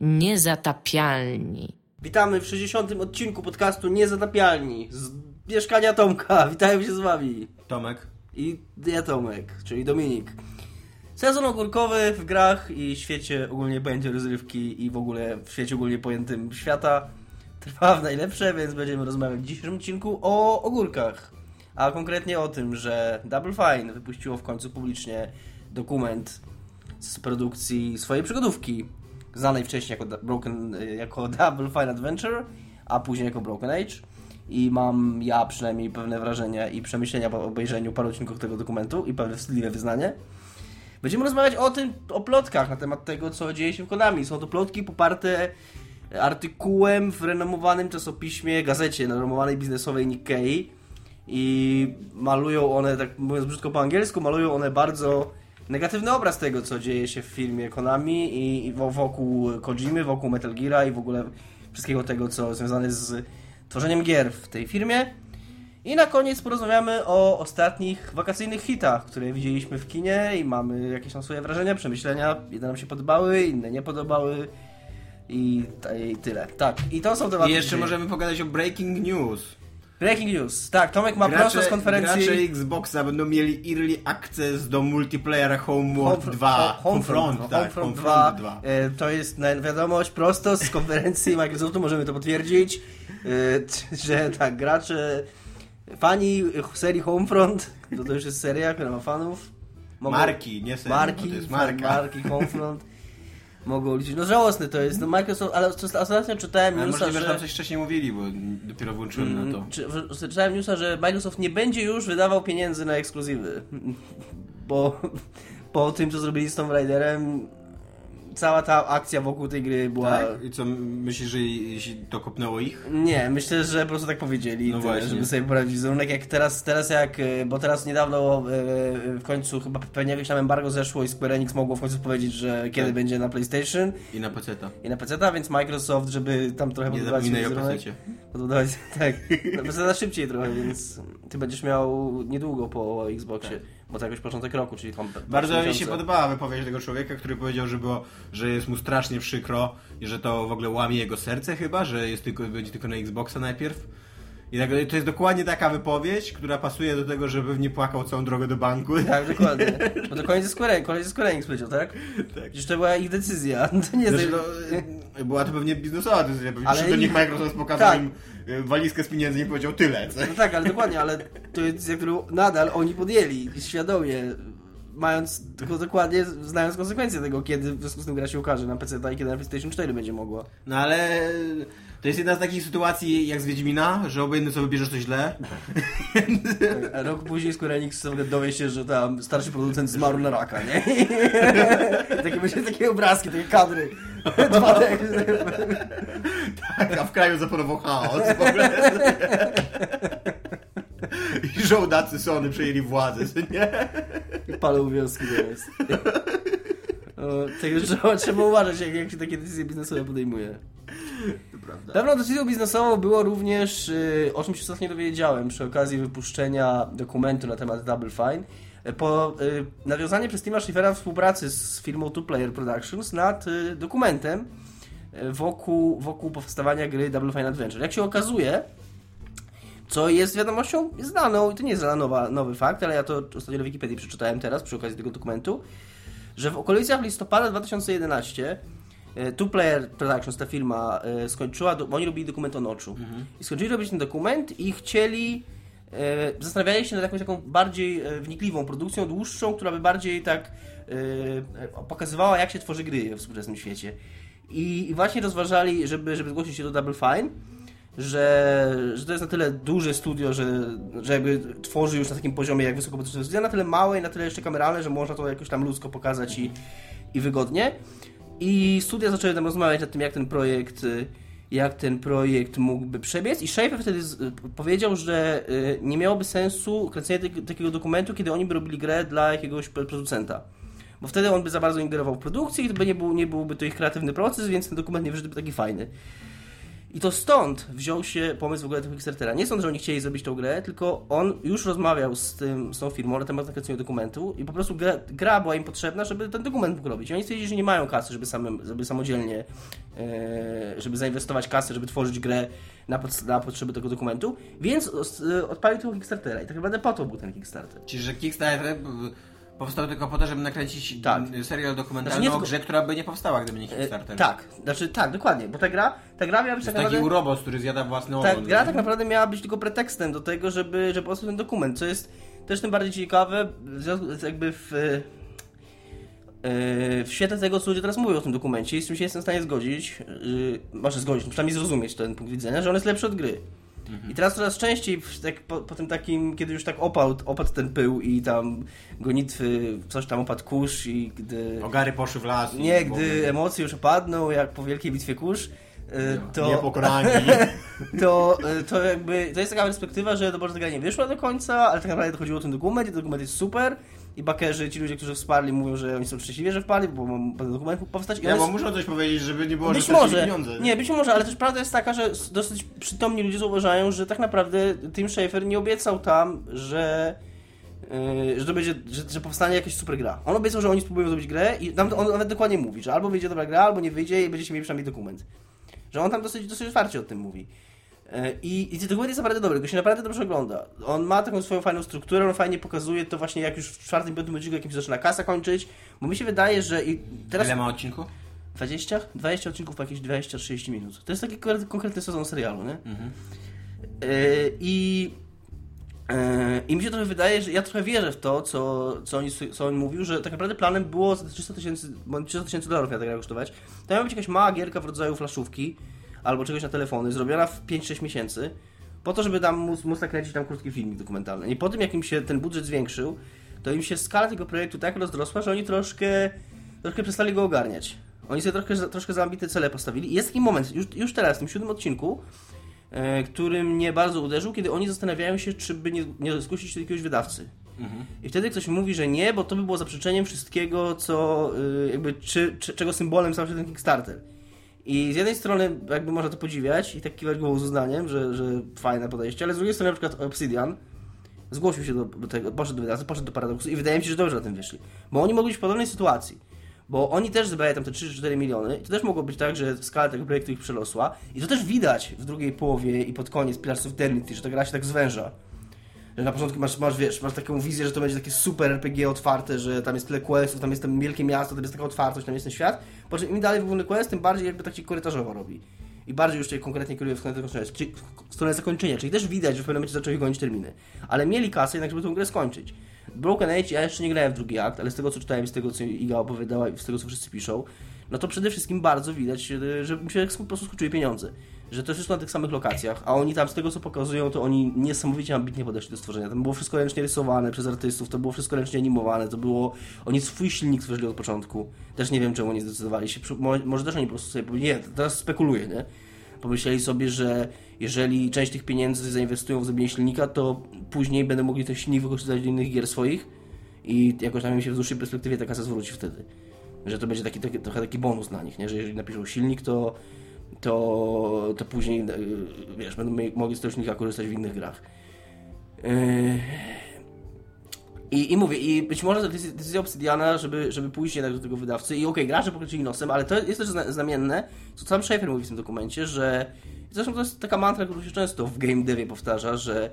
Niezatapialni. Witamy w 60. odcinku podcastu Niezatapialni z mieszkania Tomka. Witają się z wami. Tomek. I ja Tomek, czyli Dominik. Sezon ogórkowy w grach i świecie ogólnie pojętym rozrywki i w ogóle w świecie ogólnie pojętym świata trwa w najlepsze, więc będziemy rozmawiać w dzisiejszym odcinku o ogórkach. A konkretnie o tym, że Double Fine wypuściło w końcu publicznie dokument z produkcji swojej przygodówki, znanej wcześniej jako, Broken, jako Double Fine Adventure, a później jako Broken Age. I mam ja przynajmniej pewne wrażenia i przemyślenia po obejrzeniu paru odcinków tego dokumentu i pewne wstydliwe wyznanie. Będziemy rozmawiać o tym, o plotkach na temat tego, co dzieje się w Konami. Są to plotki poparte artykułem w renomowanym czasopiśmie, gazecie renomowanej biznesowej Nikkei i malują one, tak mówiąc brzydko po angielsku, malują one bardzo negatywny obraz tego, co dzieje się w filmie Konami i, i wokół Kojimy, wokół Metal Geara i w ogóle wszystkiego tego, co związane z tworzeniem gier w tej firmie. I na koniec porozmawiamy o ostatnich wakacyjnych hitach, które widzieliśmy w kinie i mamy jakieś tam swoje wrażenia, przemyślenia. Jedne nam się podobały, inne nie podobały i, i tyle. Tak, i to są tematy. I jeszcze możemy pogadać o Breaking News. Breaking news. Tak, Tomek ma gracze, prosto z konferencji. Gracze Xboxa będą mieli early access do multiplayera Homeworld Home, 2. Homefront, Home tak, Homefront 2. 2. E, to jest wiadomość prosto z konferencji Microsoftu, możemy to potwierdzić, e, że tak, gracze, fani serii Homefront, to, to już jest seria, która ma fanów. Mogą, marki, nie seria, marki, to jest marka. Marki Homefront mogą liczyć. No żałosne to jest. No Microsoft, ale ostatnio czytałem ale newsa, możliwe, że... tam coś wcześniej mówili, bo dopiero włączyłem mm, na to. Czy, czytałem newsa, że Microsoft nie będzie już wydawał pieniędzy na ekskluzywy. Bo po tym, co zrobili z Tomb Raiderem, cała ta akcja wokół tej gry była... Tak? I co, myślisz, że to kopnęło ich? Nie, myślę, że po prostu tak powiedzieli, no tyle, żeby sobie poradzić wizerunek. Jak teraz, teraz jak, e, bo teraz niedawno e, w końcu chyba pewnie jakieś tam embargo zeszło i Square Enix mogło w końcu powiedzieć, że kiedy tak. będzie na PlayStation. I na PC. I na PC, więc Microsoft, żeby tam trochę Nie podbudować wizerunek. Podbudować, tak. Na PC szybciej trochę, więc ty będziesz miał niedługo po Xboxie. Tak bo to jakoś początek roku, czyli tam... Bardzo mi się podobała wypowiedź tego człowieka, który powiedział, że, było, że jest mu strasznie przykro i że to w ogóle łamie jego serce chyba, że jest tylko, będzie tylko na Xboxa najpierw. I tak, to jest dokładnie taka wypowiedź, która pasuje do tego, żeby nie płakał całą drogę do banku. Tak, dokładnie. Bo to koniec ze Square, koniec ze Square Enix powiedział, tak? Tak. Przecież to była ich decyzja. To nie znaczy, no, była to pewnie biznesowa decyzja. Pewnie ale do nich Microsoft pokazał tak. im walizkę z pieniędzy i powiedział tyle. Co? No tak, ale dokładnie, ale to jest decyzja, którą nadal oni podjęli świadomie mając tylko dokładnie, znając konsekwencje tego, kiedy w związku z tym gra się ukaże na PC i kiedy na PlayStation 4 będzie mogła. No ale to jest jedna z takich sytuacji jak z Wiedźmina, że obojętnie co wybierzesz to źle. A rok później Square Enix dowie się, że tam starszy producent zmarł na raka, nie? takie, myślę, takie obrazki, takie kadry. Dwa tak, a w kraju zapanował chaos w ogóle. I żołdacy Sony przejęli władzę, nie? Palą wioski teraz. Tego trzeba, trzeba uważać, jak, jak się takie decyzje biznesowe podejmuje. Pewną decyzją biznesową było również, y, o czym się ostatnio dowiedziałem przy okazji wypuszczenia dokumentu na temat Double Fine, po y, nawiązanie przez Tima Schiffera współpracy z firmą Two Player Productions nad y, dokumentem wokół, wokół powstawania gry Double Fine Adventure. Jak się okazuje, co jest wiadomością znaną, i to nie jest nowa, nowy fakt, ale ja to ostatnio na Wikipedii przeczytałem teraz przy okazji tego dokumentu, że w okolicach listopada 2011 e, Two Player Productions, ta firma, e, skończyła, bo oni robili dokument o noczu. Mhm. I skończyli robić ten dokument i chcieli, e, zastanawiali się nad jakąś taką bardziej wnikliwą produkcją, dłuższą, która by bardziej tak pokazywała, jak się tworzy gry w współczesnym świecie. I, właśnie rozważali, żeby, żeby zgłosić się do Double Fine że, że to jest na tyle duże studio, że, że jakby tworzy już na takim poziomie jak wysokobudżetowe studia, na tyle małe i na tyle jeszcze kameralne, że można to jakoś tam ludzko pokazać i, i wygodnie. I studia zaczęły tam rozmawiać nad tym, jak ten projekt jak ten projekt mógłby przebiec i Schaefer wtedy z, powiedział, że y, nie miałoby sensu kręcenie takiego dokumentu, kiedy oni by robili grę dla jakiegoś producenta. Bo wtedy on by za bardzo ingerował w produkcję i to by nie, był, nie byłby to ich kreatywny proces, więc ten dokument nie wyszedłby taki fajny. I to stąd wziął się pomysł w ogóle tego Kickstartera. Nie stąd, że oni chcieli zrobić tą grę, tylko on już rozmawiał z, tym, z tą firmą na temat nakręcenia dokumentu i po prostu gra, gra była im potrzebna, żeby ten dokument mógł robić. I oni stwierdzili, że nie mają kasy, żeby, samym, żeby samodzielnie, e, żeby zainwestować kasę, żeby tworzyć grę na, pod, na potrzeby tego dokumentu, więc e, odpalił tego Kickstartera. I tak naprawdę po to był ten Kickstarter. Czyli, że Kickstarter powstał tylko po to, żeby nakręcić tak. serial dokumentalny znaczy, o grze, która by nie powstała, gdyby nie e, Kickstarter. E, tak, znaczy tak, dokładnie, bo ta gra, ta gra miała być tak naprawdę... taki urobos, który zjada własny ogon. Ta gra tak naprawdę miała być tylko pretekstem do tego, żeby, żeby powstał ten dokument, co jest też tym bardziej ciekawe, jakby w... E, w świetle tego, co ludzie teraz mówią o tym dokumencie i z tym się jestem w stanie zgodzić, yy, może zgodzić, przynajmniej zrozumieć ten punkt widzenia, że on jest lepszy od gry. I teraz coraz częściej, tak, po, po, tym takim, kiedy już tak opadł, opadł ten pył i tam gonitwy, coś tam opadł kurz i gdy... Ogary poszły w las. Nie, gdy emocje już opadną, jak po wielkiej bitwie kurz, y, to... Nie pokonani. to, y, to jakby, to jest taka perspektywa, że ta gra nie wyszła do końca, ale tak naprawdę chodziło o ten dokument i ten dokument jest super i bakerzy, ci ludzie, którzy wsparli, mówią, że oni są szczęśliwi, że wpali, bo ten dokument mógł powstać. I ja, bo jest... muszą coś powiedzieć, żeby nie było, być że może, pieniądze. Nie, być może, ale też prawda jest taka, że dosyć przytomni ludzie zauważają, że tak naprawdę Tim Schafer nie obiecał tam, że Yy, że to będzie, że, że, powstanie jakaś super gra. On obiecał, że oni spróbują zrobić grę i tam on nawet dokładnie mówi, że albo wyjdzie dobra gra, albo nie wyjdzie i będziecie mieli przynajmniej dokument. Że on tam dosyć, dosyć otwarcie o tym mówi. E, I, i ten dokument jest naprawdę dobry, go się naprawdę dobrze ogląda. On ma taką swoją fajną strukturę, on fajnie pokazuje to właśnie jak już w czwartym, piątym odcinku, jakim się zaczyna kasa kończyć, bo mi się wydaje, że i teraz... Ile ma odcinku? 20? 20 odcinków po jakieś 20-30 minut. To jest taki konkretny sezon serialu, nie? Mhm. Yy, I... Yy, I mi się trochę wydaje, że ja trochę wierzę w to, co, co, oni, co on mówił, że tak naprawdę planem było za 300 tysięcy 300 tysięcy dolarów miała ta gra kosztować. To miała być jakaś mała gierka w rodzaju flaszówki, albo czegoś na telefony, zrobiona w 5-6 miesięcy, po to, żeby tam móc, móc nakręcić tam krótki filmik dokumentalny. I po tym, jak im się ten budżet zwiększył, to im się skala tego projektu tak rozrosła, że oni troszkę, troszkę przestali go ogarniać. Oni sobie troszkę, troszkę za ambitne cele postawili. I jest taki moment, już, już teraz, w tym siódmym odcinku, e, który mnie bardzo uderzył, kiedy oni zastanawiają się, czy by nie, nie do jakiegoś wydawcy. Mhm. I wtedy ktoś mówi, że nie, bo to by było zaprzeczeniem wszystkiego, co y, jakby, czy, czy, czego symbolem stał się ten Kickstarter. I z jednej strony jakby można to podziwiać i tak kiwać głową z uznaniem, że, że fajne podejście, ale z drugiej strony na przykład Obsidian zgłosił się do, tego, poszedł do wydawcy, poszedł do Paradoksu i wydaje mi się, że dobrze na tym wyszli. Bo oni mogli być w podobnej sytuacji. Bo oni też zebrali tam te 3-4 miliony i to też mogło być tak, że skala tego projektu ich przelosła i to też widać w drugiej połowie i pod koniec Pillars of Eternity, że ta gra się tak zwęża. Na początku masz, masz, wiesz, masz taką wizję, że to będzie takie super RPG otwarte, że tam jest tyle questów, tam jest tam wielkie miasto, tam jest taka otwartość, tam jest ten świat. Po czym im dalej w ogóle quest, tym bardziej jakby tak się korytarzowo robi. I bardziej już się konkretnie kieruje w stronę zakończenia, czyli, też widać, że w pewnym momencie zaczęli gonić terminy. Ale mieli kasę jednak, żeby tę grę skończyć. Broken Age, ja jeszcze nie grałem w drugi akt, ale z tego co czytałem, z tego co Iga opowiadała i z tego co wszyscy piszą, no to przede wszystkim bardzo widać, że mi się po prostu skończyły pieniądze że to wszystko na tych samych lokacjach, a oni tam z tego co pokazują, to oni niesamowicie ambitnie podeszli do stworzenia. Tam było wszystko ręcznie rysowane przez artystów, to było wszystko ręcznie animowane, to było... Oni swój silnik stworzyli od początku. Też nie wiem, czemu nie zdecydowali się. Może też oni po prostu sobie nie, teraz spekuluję, nie? Pomyśleli sobie, że jeżeli część tych pieniędzy zainwestują w zrobienie silnika, to później będą mogli ten silnik wykorzystać do innych gier swoich i jakoś tam im się w dłuższej perspektywie ta kasa zwróci wtedy. Że to będzie taki, taki, trochę taki bonus dla nich, nie? że jeżeli napiszą silnik, to to, to później, e, wiesz, będą mogli z tego korzystać w innych grach. E, I, I mówię, i być może to jest decyzja Obsidiana, żeby, żeby pójść jednak do tego wydawcy i okej, okay, gracze pokrycili nosem, ale to jest też znamienne, co sam Schaefer mówi w tym dokumencie, że zresztą to jest taka mantra, którą się często w game devie powtarza, że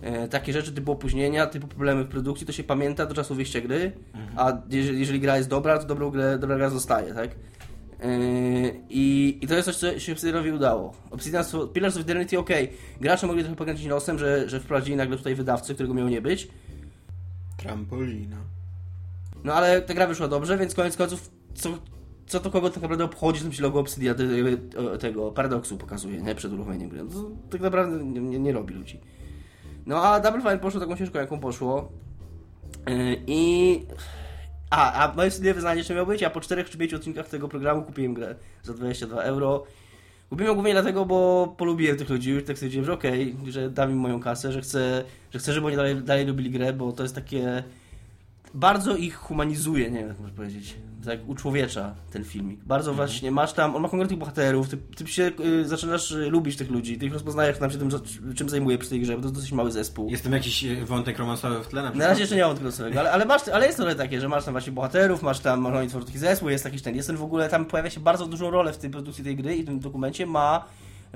e, takie rzeczy typu opóźnienia, typu problemy w produkcji, to się pamięta do czasu wyjścia gry, mhm. a jeżeli, jeżeli, gra jest dobra, to dobrą grę, dobra gra zostaje, tak? Yy, I, I to jest coś, co się Obsidianowi udało. Obsidian, Pillars of Eternity, ok, gracze mogli trochę pokręcić nosem, że, że wprowadzili nagle tutaj wydawcę, którego miał nie być. Trampolina. No ale ta gra wyszła dobrze, więc koniec końców, co, co to kogo tak naprawdę obchodzi, że się logo Obsidian tego paradoksu pokazuje, nie? Przed uruchomieniem gry. No to tak naprawdę nie, nie, nie robi ludzi. No a Double Fine poszło taką ścieżką, jaką poszło. Yy, I a, a moje wstydliwe wyznanie jeszcze miało być, ja po 4 czy 5 odcinkach tego programu kupiłem grę za 22 euro. Kupiłem głównie dlatego, bo polubiłem tych ludzi, już tak stwierdziłem, że okej, okay, że dam im moją kasę, że chcę, że chcę, żeby oni dalej, dalej lubili grę, bo to jest takie... bardzo ich humanizuje, nie wiem jak można powiedzieć. Tak uczłowiecza ten filmik. Bardzo Mhm. właśnie, masz tam, on ma konkretnych bohaterów, ty, ty się y, zaczynasz y, lubić tych ludzi, ty ich rozpoznajesz tam się tym, czym zajmuje przy tej grze, bo to jest dosyć mały zespół. Jest tam jakiś e, wątek romansowy w tle na przykład? Na razie jeszcze nie mam tego samego, ale, ale, masz, ale jest trochę takie, że masz tam właśnie bohaterów, masz tam, masz oni taki zespół, jest jakiś ten, jest ten w ogóle, tam pojawia się bardzo dużą rolę w tej produkcji tej gry i w tym dokumencie ma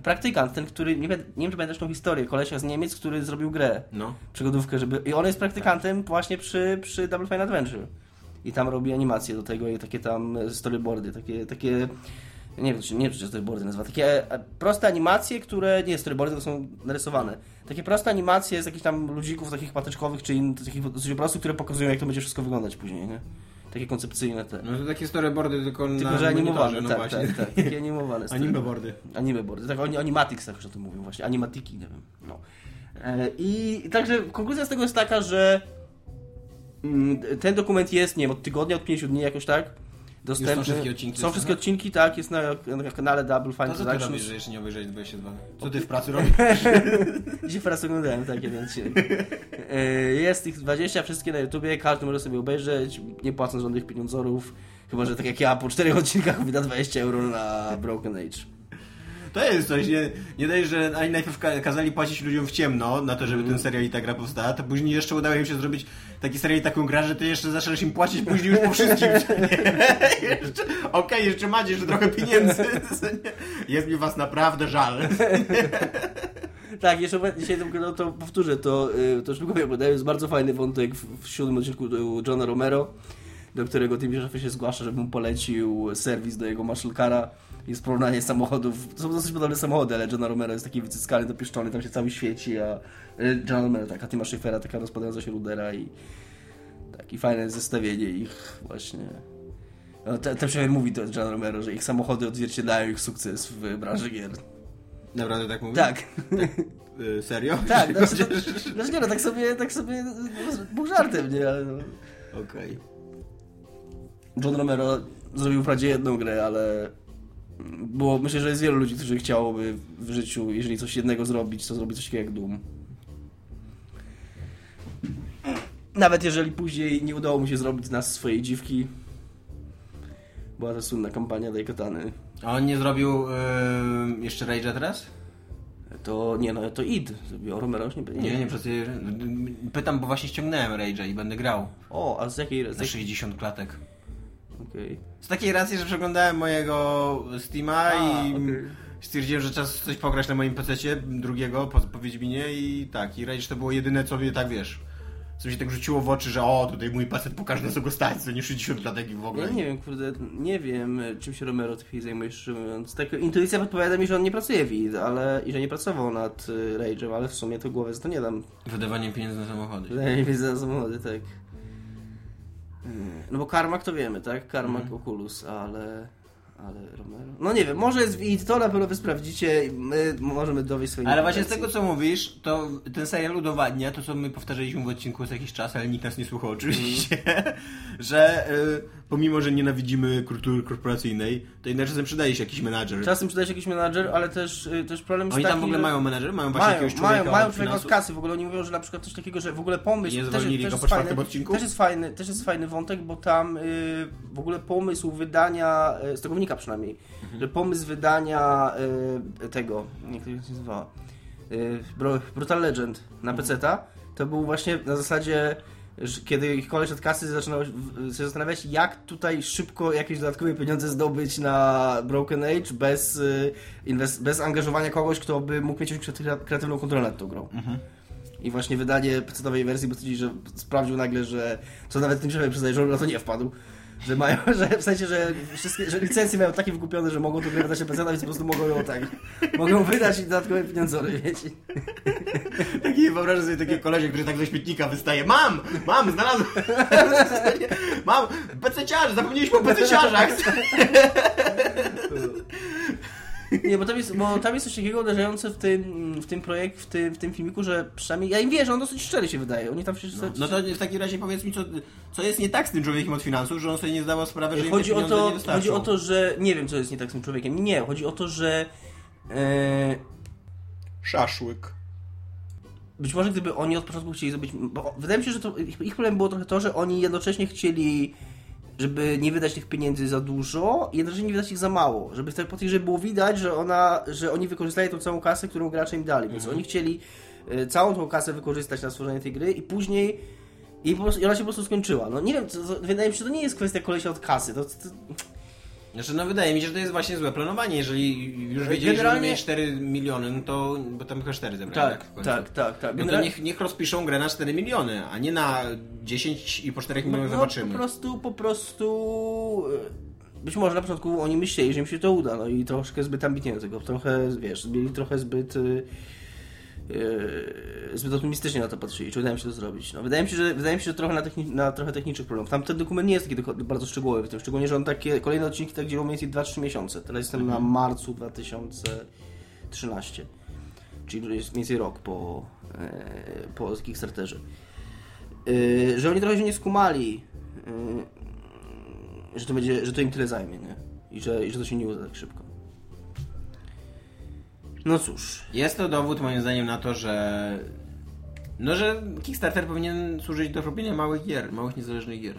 praktykant, ten, który, nie, wiem- nie wiem czy pamiętasz tą historię, kolesia z Niemiec, który zrobił grę, No. przygodówkę, żeby, i on jest praktykantem właśnie przy, przy Double Fine Adventure i tam robi animacje do tego i takie tam storyboardy, takie, takie nie wiem, czy- nie wiem, czy storyboardy nazywa, takie e, proste animacje, które, nie storyboardy, to są narysowane. Takie proste animacje z jakichś tam ludzików takich patyczkowych, czy in, takich dosyć prostych, które pokazują, jak to będzie wszystko wyglądać później, nie? Takie koncepcyjne te. No to takie storyboardy tylko, Tylko, na że animowane, no tak, właśnie. tak, tak, takie animowane. Animeboardy. Animeboardy, tak, oni, animatics tak już o tym mówią właśnie, animatiki, nie wiem, no. E, I także konkluzja z tego jest taka, że ten dokument jest, nie wiem, od tygodnia, od pięciu dni jakoś tak, dostępny. Już są wszystkie odcinki Są wszystkie tak? odcinki, tak, jest na, na kanale Double Fine To co ty Productions. robisz, że jeszcze nie obejrzałeś 22? Co ty w pracy robisz? Dzisiaj teraz oglądałem takie, więc się... E, Jest ich 20, wszystkie na YouTubie, każdy może sobie obejrzeć, nie płacąc żadnych pieniądzorów. Chyba, że tak jak ja, po czterech odcinkach wyda 20 euro na Broken Age. To jest coś, nie, nie daj, że ani najpierw ka- kazali płacić ludziom w ciemno na to, żeby Mm. ten serial i ta gra powstała, to później jeszcze udało im się zrobić taki serial i taką grę, że ty jeszcze zaczęłaś im płacić później już po wszystkim. co nie? Jeszcze- Okej, jeszcze macie jeszcze trochę pieniędzy. Jest mi was naprawdę żal. Tak, jeszcze powiem- dzisiaj no, to powtórzę, to, y, to już tylko wiem, jest bardzo fajny wątek w, w siódmym odcinku u Johna Romero, do którego Tim Schafer się zgłasza, żeby mu polecił serwis do jego muscle cara. Jest porównanie samochodów, są dosyć podobne samochody, ale Johna Romero jest taki wycyskany, dopieszczony, tam się cały świeci, a y, John Romero, tak, a Tima Schaefera taka rozpadająca się rudera i tak, i fajne zestawienie ich właśnie. No, ten, Schaefer mówi to John Romero, że ich samochody odzwierciedlają ich sukces w branży gier. Naprawdę tak mówię? Tak. Y, serio? Tak, znaczy, to, znaczy nie no, tak sobie, tak sobie, no, był żartem, nie, ale no. Okej. John Romero zrobił wprawdzie jedną grę, ale było, myślę, że jest wielu ludzi, którzy chciałoby w życiu, jeżeli coś jednego zrobić, to zrobić coś takiego jak Doom. Nawet jeżeli później nie udało mu się zrobić z nas swojej dziwki, była to słynna kampania Daikatany, A on nie zrobił y, jeszcze Rage'a teraz? to nie no, to id zrobił, Romero już nie będzie. Nie, nie, przecież pytam, bo właśnie ściągnąłem Rage'a i będę grał O, a z jakiej... Z jakiej... 60 klatek. Okej. Z takiej racji, że przeglądałem mojego Steama A, i okej. stwierdziłem, że czas coś pograć na moim PC-cie, drugiego po, po Wiedźminie i tak, i Rage to było jedyne, co mnie tak, wiesz, co mi się tak rzuciło w oczy, że o, tutaj mój PC pokaże na co go stać, co nie 60 klatek i w ogóle. Ja nie wiem, kurde, nie wiem, czym się Romero tej chwili zajmuje, szczerze mówiąc. Tak, intuicja podpowiada mi, że on nie pracuje w id, ale i że nie pracował nad y, Rage'em, ale w sumie to głowę za to nie dam. Wydawanie pieniędzy na samochody. Wydaje mi się za samochody, tak. No bo Karmak to wiemy, tak? Karmak Mhm. Oculus, ale... Ale Romero? No nie wiem, może jest w id, to na pewno wy sprawdzicie i my możemy dowieść swoje Ale właśnie z tego, co mówisz, to ten serial udowadnia to, co my powtarzaliśmy w odcinku co jakiś czas, ale nikt nas nie słuchał oczywiście, że y, pomimo, że nienawidzimy kultury korporacyjnej, to jednak czasem przydaje się jakiś menadżer. Czasem przydaje się jakiś menadżer, ale też, y, też problem jest Oni taki, tam w ogóle że... mają menadżer? Mają właśnie Mają, jakiegoś człowieka mają, mają człowieka finansów? kasy. W ogóle oni mówią, że na przykład coś takiego, że w ogóle pomysł. Nie też, zwolnili też go jest po czwartym fajny, odcinku? Też jest fajny, też jest fajny wątek, bo tam y, w ogóle pomysł wydania, y, z tego wynika przynajmniej, Mhm. że pomysł wydania y, tego, jak to się nazywała, y, Brutal Legend na Mhm. PC-ta, to był właśnie na zasadzie kiedy ich koleś od kasy zaczynał się zastanawiać, jak tutaj szybko jakieś dodatkowe pieniądze zdobyć na Broken Age bez, y, bez angażowania kogoś, kto by mógł mieć jakąś kreaty- kreatywną kontrolę nad tą grą. I właśnie wydanie PC-owej wersji, bo stwierdzili, że sprawdził nagle, że co nawet tym się przyznaje, że on na to nie wpadł. Że mają, że w sensie, że wszystkie, że licencje mają takie wykupione, że mogą to wydać na PC, więc po prostu mogą ją tak, mogą wydać i dodatkowe pieniądze, wiecie. Taki, wyobrażam sobie takie kolesie, który tak ze śmietnika wystaje. Mam! Mam! Znalazłem! mam! Pececiarz! Zapomnieliśmy o pececiarzach! Nie, bo tam jest, bo tam jest coś takiego uderzające w tym, w tym projekt, w tym, w tym filmiku, że przynajmniej, ja im wierzę, on dosyć szczery się wydaje. Oni tam się... No, no to w takim razie powiedz mi, co, co jest nie tak z tym człowiekiem od finansów, że on sobie nie zdawał sprawy, że im Chodzi te o, to, nie chodzi o to, że nie wiem, co jest nie tak z tym człowiekiem. Nie, chodzi o to, że e, Szaszłyk. być może gdyby oni od początku chcieli zrobić. Bo wydaje mi się, że to, ich, ich problem było trochę to, że oni jednocześnie chcieli żeby nie wydać tych pieniędzy za dużo i jednocześnie nie wydać ich za mało. Żeby po tej, żeby było widać, że ona, że oni wykorzystali tą całą kasę, którą gracze im dali. Więc oni chcieli y, całą tą kasę wykorzystać na stworzenie tej gry i później i, po prostu, i ona się po prostu skończyła. No nie wiem, to, to, wydaje mi się, że to nie jest kwestia kolesia od kasy. To, to, Znaczy, no wydaje mi się, że to jest właśnie złe planowanie. Jeżeli już wiedzieli, Generalnie- że mieli 4 miliony, no to, bo tam chyba 4 zebrali. tak, końcu. tak, tak, tak. No to niech, niech rozpiszą grę na 4 miliony, a nie na 10 i po 4 milionach no, zobaczymy. po prostu, po prostu... y, Być może na początku oni myśleli, że im się to uda, no i troszkę zbyt ambitnie do tego, trochę, wiesz, byli trochę zbyt... y, y, zbyt optymistycznie na to patrzyli, czy udaje mi się to zrobić. No, wydaje mi się, że, wydaje mi się, że trochę na, techni- na trochę technicznych problemów. Tam ten dokument nie jest taki bardzo szczegółowy w tym, szczególnie, że on takie, kolejne odcinki tak dzieją mniej więcej 2-3 miesiące. Teraz jestem na marcu 2013, czyli jest mniej więcej rok po, e, po Kickstarterze. Yy, że oni trochę się nie skumali, yy, że, to będzie, że to im tyle zajmie, nie? I że, I że to się nie uda tak szybko. No cóż. Jest to dowód moim zdaniem na to, że no, że Kickstarter powinien służyć do robienia małych gier, małych niezależnych gier,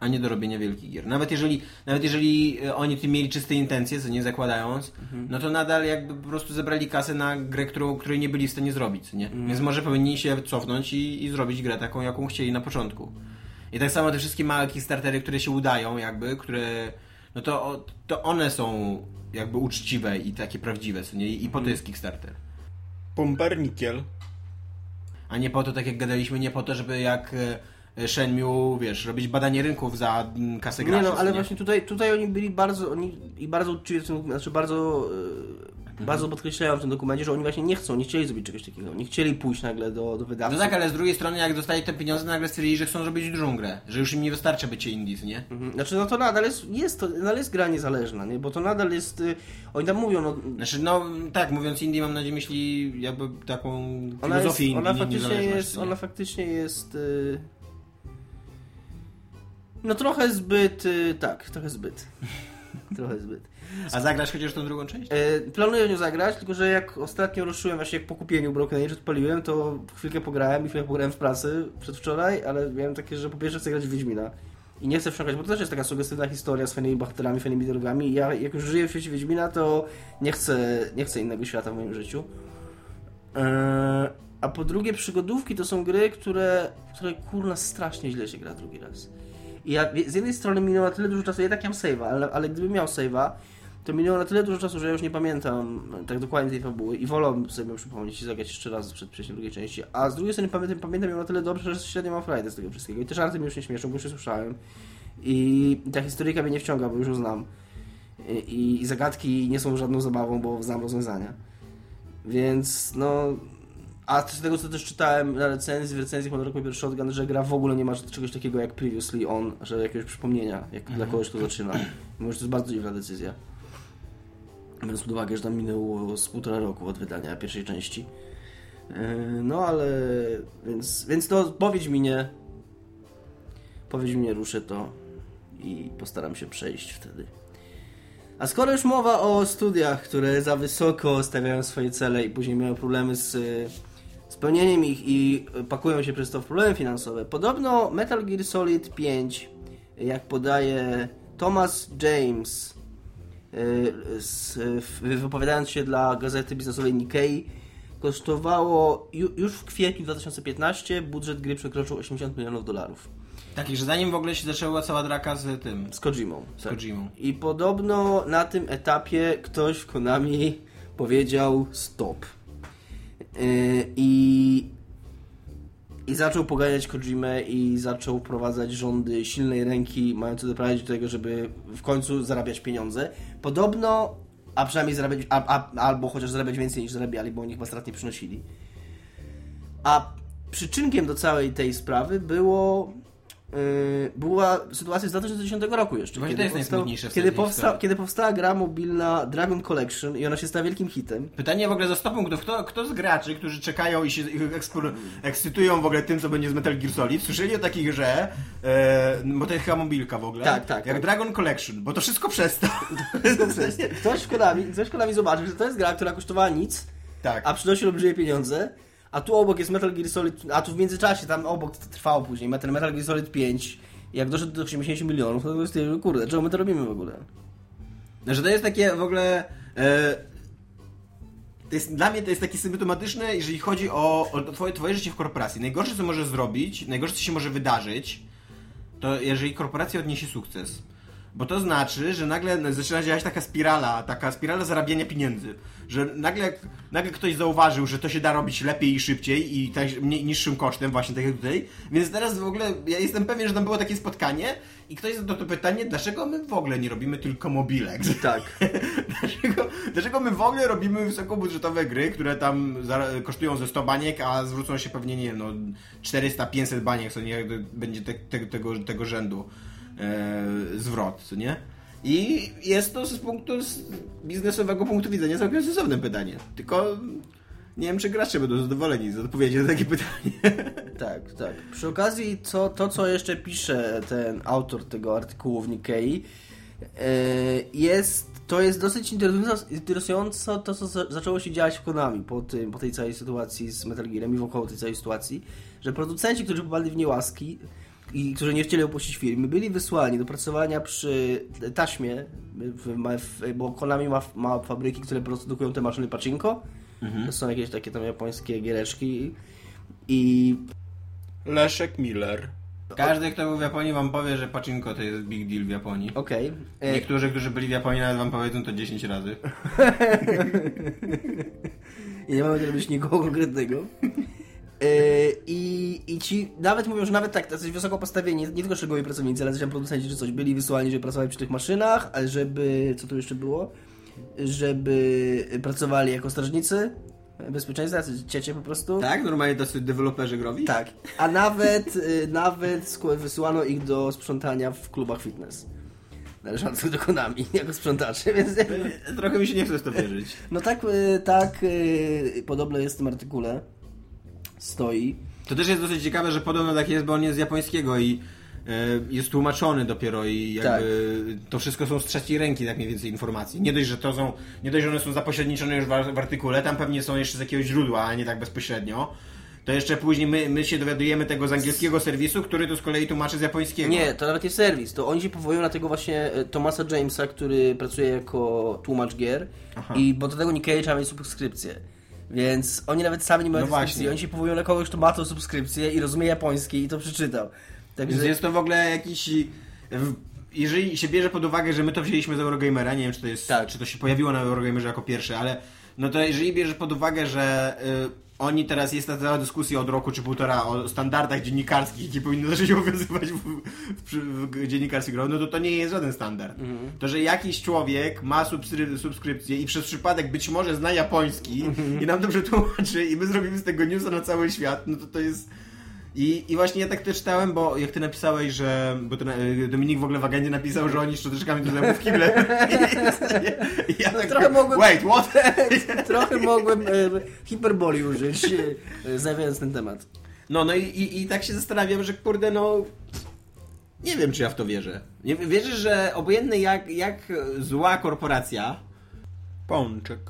a nie do robienia wielkich gier. Nawet jeżeli, nawet jeżeli e, oni tym mieli czyste intencje, co nie zakładając, no to nadal jakby po prostu zebrali kasę na grę, którą, której nie byli w stanie zrobić, nie? Więc może powinni się cofnąć i, i zrobić grę taką, jaką chcieli na początku. I tak samo te wszystkie małe Kickstartery, które się udają jakby, które no to, to one są jakby uczciwe i takie prawdziwe, co nie? I po to jest Kickstarter. Pompernikiel. A nie po to, tak jak gadaliśmy, nie po to, żeby jak e, Shenmue, wiesz, robić badanie rynków za mm, kasę Nie graczy. no, ale nie? właśnie tutaj, tutaj oni byli bardzo, oni i bardzo uczciwie, w tym, znaczy bardzo, yy, bardzo podkreślają w tym dokumencie, że oni właśnie nie chcą, nie chcieli zrobić czegoś takiego. Nie chcieli pójść nagle do, do No wydawcy. tak, ale z drugiej strony, jak dostali te pieniądze, nagle stwierdzili, że chcą zrobić dużą grę. Że już im nie wystarcza bycie indies, nie? Mhm. Znaczy, no to nadal jest, jest to, nadal jest gra niezależna, nie? Bo to nadal jest, yy, oni tam mówią, no, Znaczy, no tak, mówiąc indie, mam na myśli jakby taką Ona, jest, filozofię indie, ona nie- faktycznie jest, nie? ona faktycznie jest. y, No trochę zbyt. y, Tak, trochę zbyt. trochę zbyt. A zagrasz chociaż tą drugą część? E, Planuję nią zagrać, tylko że jak ostatnio ruszyłem, właśnie jak po kupieniu Broken Age odpaliłem, to chwilkę pograłem i chwilkę pograłem w pracy przedwczoraj, ale miałem takie, że po pierwsze chcę grać w Wiedźmina. I nie chcę wsiąkać, bo to też jest taka sugestywna historia z fajnymi bohaterami, fajnymi dialogami. I ja jak już żyję w świecie Wiedźmina, to nie chcę, nie chcę innego świata w moim życiu. Eee, a po drugie, przygodówki to są gry, które, które kurna strasznie źle się gra drugi raz. I ja z jednej strony minęło na tyle dużo czasu, ja tak miałem save'a, ale, ale gdybym miał save'a, to minęło na tyle dużo czasu, że ja już nie pamiętam tak dokładnie tej fabuły i wolałbym sobie przypomnieć i zagrać jeszcze raz przed przejściem drugiej części. A z drugiej strony pamiętam, pamiętam ją na tyle dobrze, że średnio mam frajdę z tego wszystkiego. I te żarty mnie już nie śmieszą, bo już je słyszałem. I ta historyjka mnie nie wciąga, bo już ją znam. I, i zagadki nie są żadną zabawą, bo znam rozwiązania. Więc no... A z tego co też czytałem na recenzji, w recenzji Honor Paper Shotgun, że gra w ogóle nie ma czegoś takiego jak Previously On, że jakiegoś przypomnienia, jak dla kogoś, kto zaczyna. Może to jest bardzo dziwna decyzja. Biorąc pod uwagę, że tam minęło z półtora roku od wydania pierwszej części. Yy, No ale... Więc, więc to powiedz mi nie. Powiedz mi nie, ruszę to i postaram się przejść wtedy. A skoro już mowa o studiach, które za wysoko stawiają swoje cele i później mają problemy z y, spełnieniem ich i pakują się przez to w problemy finansowe, podobno Metal Gear Solid 5, jak podaje Thomas James, z, w- wypowiadając się dla gazety biznesowej Nikkei, kosztowało ju, już w kwietniu 2015 budżet gry przekroczył 80 milionów dolarów. Taki, że zanim w ogóle się zaczęła cała draka z tym, Z Kojimą. z tak. Kojimą. I podobno na tym etapie ktoś w Konami powiedział stop. Yy, I, I zaczął poganiać Kojimę i zaczął wprowadzać rządy silnej ręki, mające doprowadzić do tego, żeby w końcu zarabiać pieniądze. Podobno, a przynajmniej zarabiać, a, a, albo chociaż zarabiać więcej niż zarabiali, bo oni chyba strat nie przynosili. A przyczynkiem do całej tej sprawy było była sytuacja z 2010 roku jeszcze. Właśnie to jest w kiedy, powsta, kiedy powstała gra mobilna Dragon Collection i ona się stała wielkim hitem. Pytanie w ogóle za 100 punktów. Kto, kto z graczy, którzy czekają i się ich ekspor- ekscytują w ogóle tym, co będzie z Metal Gear Solid, słyszeli o takiej grze, e, bo to jest chyba mobilka w ogóle, Tak, tak, jak tak. Dragon Collection, bo to wszystko przez to. Ktoś w Konami, ktoś w Konami zobaczył, że to jest gra, która kosztowała nic, tak. a przynosi olbrzymie pieniądze, a tu obok jest Metal Gear Solid, a tu w międzyczasie tam obok trwało później Metal, Metal Gear Solid 5 i jak doszedł do 80 milionów, to jest kurde, czemu my to robimy w ogóle? Że to jest takie w ogóle... E, to jest, dla mnie to jest takie symptomatyczne, jeżeli chodzi o, o twoje, twoje życie w korporacji. Najgorsze, co możesz zrobić, najgorsze, co się może wydarzyć, to jeżeli korporacja odniesie sukces. Bo to znaczy, że nagle zaczyna działać taka spirala, taka spirala zarabiania pieniędzy. Że nagle, nagle ktoś zauważył, że to się da robić lepiej i szybciej i mniej, niższym kosztem, właśnie tak jak tutaj. Więc teraz w ogóle ja jestem pewien, że tam było takie spotkanie i ktoś zadał to pytanie, dlaczego my w ogóle nie robimy tylko mobilek? Tak. dlaczego, dlaczego my w ogóle robimy wysokobudżetowe gry, które tam kosztują ze 100 baniek, a zwrócą się pewnie, nie wiem, no 400-500 baniek, co nie będzie te, te, tego, tego rzędu zwrot, co nie? I jest to z punktu z biznesowego punktu widzenia całkiem sensowne pytanie. Tylko nie wiem, czy gracze będą zadowoleni z odpowiedzi na takie pytanie. Tak, tak. Przy okazji, co, to co jeszcze pisze ten autor tego artykułu w Nikkei, e, jest, to jest dosyć interesujące to, co zaczęło się dziać w Konami po, tym, po tej całej sytuacji z Metal Gearem i wokoło tej całej sytuacji, że producenci, którzy popadli w niełaski, i którzy nie chcieli opuścić firmy, byli wysłani do pracowania przy taśmie, w, w, bo Konami ma, ma, fabryki, które produkują te maszyny pachinko. Mhm. To są jakieś takie tam japońskie giereczki i... Leszek Miller. Każdy, kto był w Japonii wam powie, że pachinko to jest big deal w Japonii. Okej. Okay. Niektórzy, którzy byli w Japonii nawet wam powiedzą to 10 razy. I nie mamy robić nikogo konkretnego. Yy, I, I ci nawet mówią, że nawet tak, tacy wysoko postawieni, nie tylko szczegółowi pracownicy, ale też producenci czy coś, byli wysłani, żeby pracowali przy tych maszynach, ale żeby, co tu jeszcze było? Żeby pracowali jako strażnicy bezpieczeństwa, ciecie po prostu. Tak, normalnie tacy deweloperzy growi? Tak, a nawet, y, nawet wysłano ich do sprzątania w klubach fitness należących do Konami jako sprzątaczy, więc... Trochę mi się nie chce w to wierzyć. No tak, y, tak, y, podobno jest w tym artykule stoi. To też jest dosyć ciekawe, że podobno tak jest, bo on jest z japońskiego i e, jest tłumaczony dopiero i jakby tak. to wszystko są z trzeciej ręki tak mniej więcej informacji. Nie dość, że to są, nie dość, że one są zapośredniczone już w, artykule, tam pewnie są jeszcze z jakiegoś źródła, a nie tak bezpośrednio. To jeszcze później my, my się dowiadujemy tego z angielskiego serwisu, który to z kolei tłumaczy z japońskiego. Nie, to nawet nie serwis. To oni się powołują na tego właśnie e, Thomasa Jamesa, który pracuje jako tłumacz gier. Aha. I bo do tego Nikkei trzeba mieć subskrypcję. Więc oni nawet sami nie mają no subskrypcji. Oni się powołują na kogoś, kto ma tą subskrypcję i rozumie japoński i to przeczytał. Także... Więc jest to w ogóle jakiś... Jeżeli się bierze pod uwagę, że my to wzięliśmy z Eurogamera, nie wiem czy to jest, tak. czy to się pojawiło na Eurogamerze jako pierwsze, ale no to jeżeli bierzesz pod uwagę, że y, oni teraz jest ta cała dyskusja od roku czy półtora o standardach dziennikarskich, jakie powinny zacząć obowiązywać w, w, w dziennikarstwie no to to nie jest żaden standard. Mhm. To, że jakiś człowiek ma subskry subskrypcję i przez przypadek być może zna japoński mhm. i nam to przetłumaczy i my zrobimy z tego newsa na cały świat, no to to jest i, I właśnie ja tak też czytałem, bo jak ty napisałeś, że. Bo to, e, Dominik w ogóle w agendzie napisał, że oni szczoteczkami do zębów kible. Ja tak trochę mogłem. Wait, what? trochę mogłem e, hiperboli użyć, e, zajmując ten temat. No, no i, i, i tak się zastanawiam, że kurde, no. Nie wiem, czy ja w to wierzę. Wierzę, że obojętnie jak, jak zła korporacja. Pączek